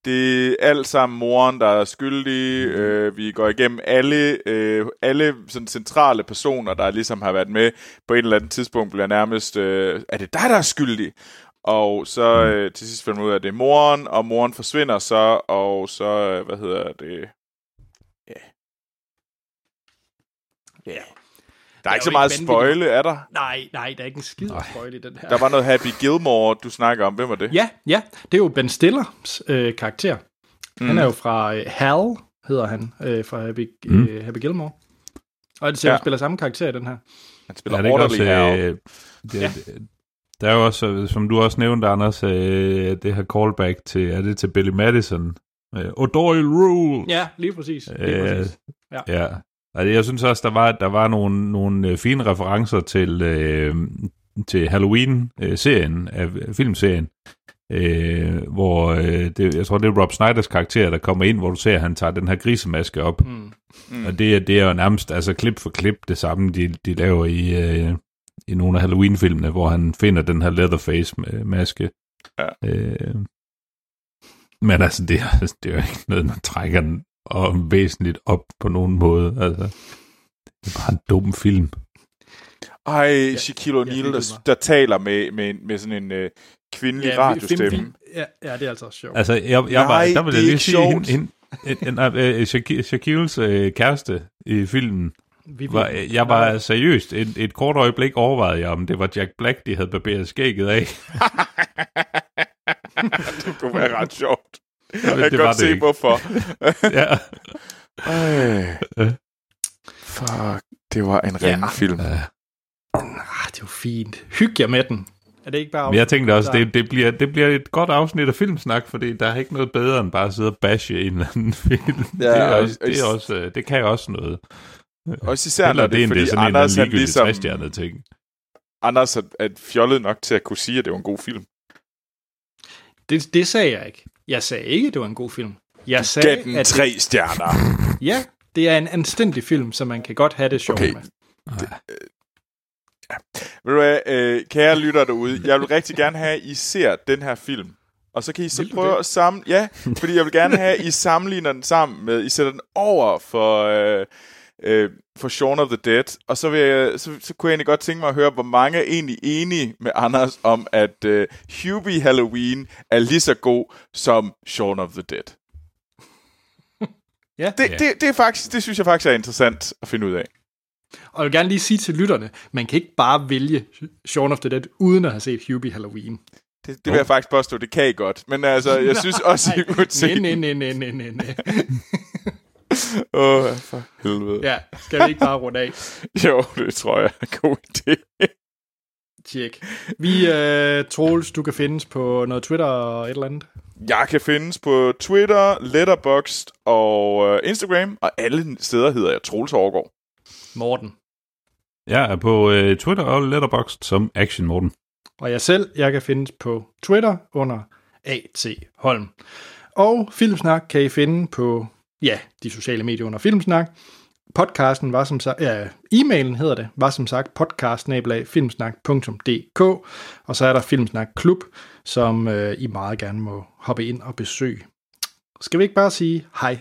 det er alt sammen moren, der er skyldig. Øh, vi går igennem alle, øh, alle sådan centrale personer, der ligesom har været med på et eller andet tidspunkt, bliver nærmest, øh, er det dig, der er skyldig? Og så øh, til sidst finder man ud af, at det er moren, og moren forsvinder så, og så, øh, hvad hedder det? Ja. Ja. Der er er ikke så jo meget ikke spoile, er der? Nej, nej, der er ikke en skid at spoil i den her. Der var noget Happy Gilmore, du snakker om. Hvem var det? Ja, ja, det er jo Ben Stillers øh, karakter. Mm. Han er jo fra øh, Hal, hedder han, øh, fra Happy, Mm. øh, Happy Gilmore. Og det ser, Ja. ja. spiller samme karakter i den her. Han spiller Er det ikke Orderly også, Hal. øh, det, Ja. ja. Der er jo også, øh, som du også nævnte, Anders, øh, det her callback til, er det til Billy Madison? Øh, O'Doyle Rule! Ja, lige præcis. Lige Øh, præcis. Ja. Ja. Altså, jeg synes også, der var, der var nogle, nogle øh, fine referencer til, øh, til Halloween-serien, af filmserien, øh, hvor øh, det, jeg tror, det er Rob Snyders karakter, der kommer ind, hvor du ser, at han tager den her grisemaske op. Mm. Mm. Og det, er- det er jo nærmest altså klip for klip det samme, de, de laver i, øh, i nogle af Halloween-filmene, hvor han finder den her Leatherface-maske. Ja. Øh, men altså, det, er- det er jo ikke noget, der trækker og væsentligt op på nogen måde. Altså, det er bare en dum film. Ej, Shaquille jeg O'Neal, der, der taler med, med, med sådan en øh, kvindelig Ja, radiostemme. film, film. Ja, ja, det er altså også sjovt. Altså, jeg, jeg Nej, var, der vil det jeg lige sige, hende, hende, en, en, øh, Shaqu- Shaquilles øh, kæreste i filmen, Vi var, jeg var seriøst, et, et kort øjeblik overvejede jeg, om det var Jack Black, de havde barberet skægget af. det kunne være ret sjovt. Men Jeg kan det var godt det se, ikke. hvorfor. ja. Ej. Fuck, det var en Ja. ringe film. Ah, det jo fint. Hyg jer med den. Er det ikke bare... Men jeg tænkte også, det, det, bliver, det bliver et godt afsnit af Filmsnak, fordi der er ikke noget bedre end bare at sidde og bashe en eller anden film. Ja, det, er og- også, det, er også, det kan også noget. Også især, Eller når det, det er, end det fordi er sådan en eller Anders, anden ligegyldig ligesom, ligesom... ting. Anders er, er fjollet nok til at kunne sige, at det var en god film. Det, det sagde jeg ikke. Jeg sagde ikke, at det var en god film. Jeg sagde, Gav den at tre stjerner. ja, det er en anstændig film, så man kan godt have det sjovt Okay. med. Ved du hvad, øh, kære lytter derude, jeg vil rigtig gerne have, at I ser den her film. Og så kan I så Vil prøve det? at samle... Ja, fordi jeg vil gerne have, at I sammenligner den sammen med... I sætter den over for... Øh, øh, for Shaun of the Dead. Og så, vil jeg, så, så kunne jeg egentlig godt tænke mig at høre, hvor mange er egentlig enige med Anders om, at øh, Hubie Halloween er lige så god som Shaun of the Dead. Ja. Det, Ja. det, det, er faktisk, det synes jeg faktisk er interessant at finde ud af. Og jeg vil gerne lige sige til lytterne, man kan ikke bare vælge Shaun of the Dead, uden at have set Hubie Halloween. Det, det vil jeg faktisk påstå, det kan I godt. Men altså, jeg synes også, I burde se Nej, nej, nej, nej, nej, nej. Åh, for helvede. Ja, skal vi ikke bare runde af? Jo, det tror jeg er en god idé. Tjek. Vi, uh, Troels, du kan findes på noget Twitter og et eller andet. Jeg kan findes på Twitter, Letterboxd og øh, Instagram, og alle steder hedder jeg Troels Overgaard. Morten. Jeg er på øh, Twitter og Letterboxd som Action Morten. Og jeg selv, jeg kan findes på Twitter under A.T. Holm. Og Filmsnak kan I finde på, ja, de sociale medier under Filmsnak. Podcasten var som sagt, ja, e-mailen hedder det, var som sagt podcast filmsnak.dk, og så er der Filmsnak Klub, som øh, I meget gerne må hoppe ind og besøge. Skal vi ikke bare sige hej?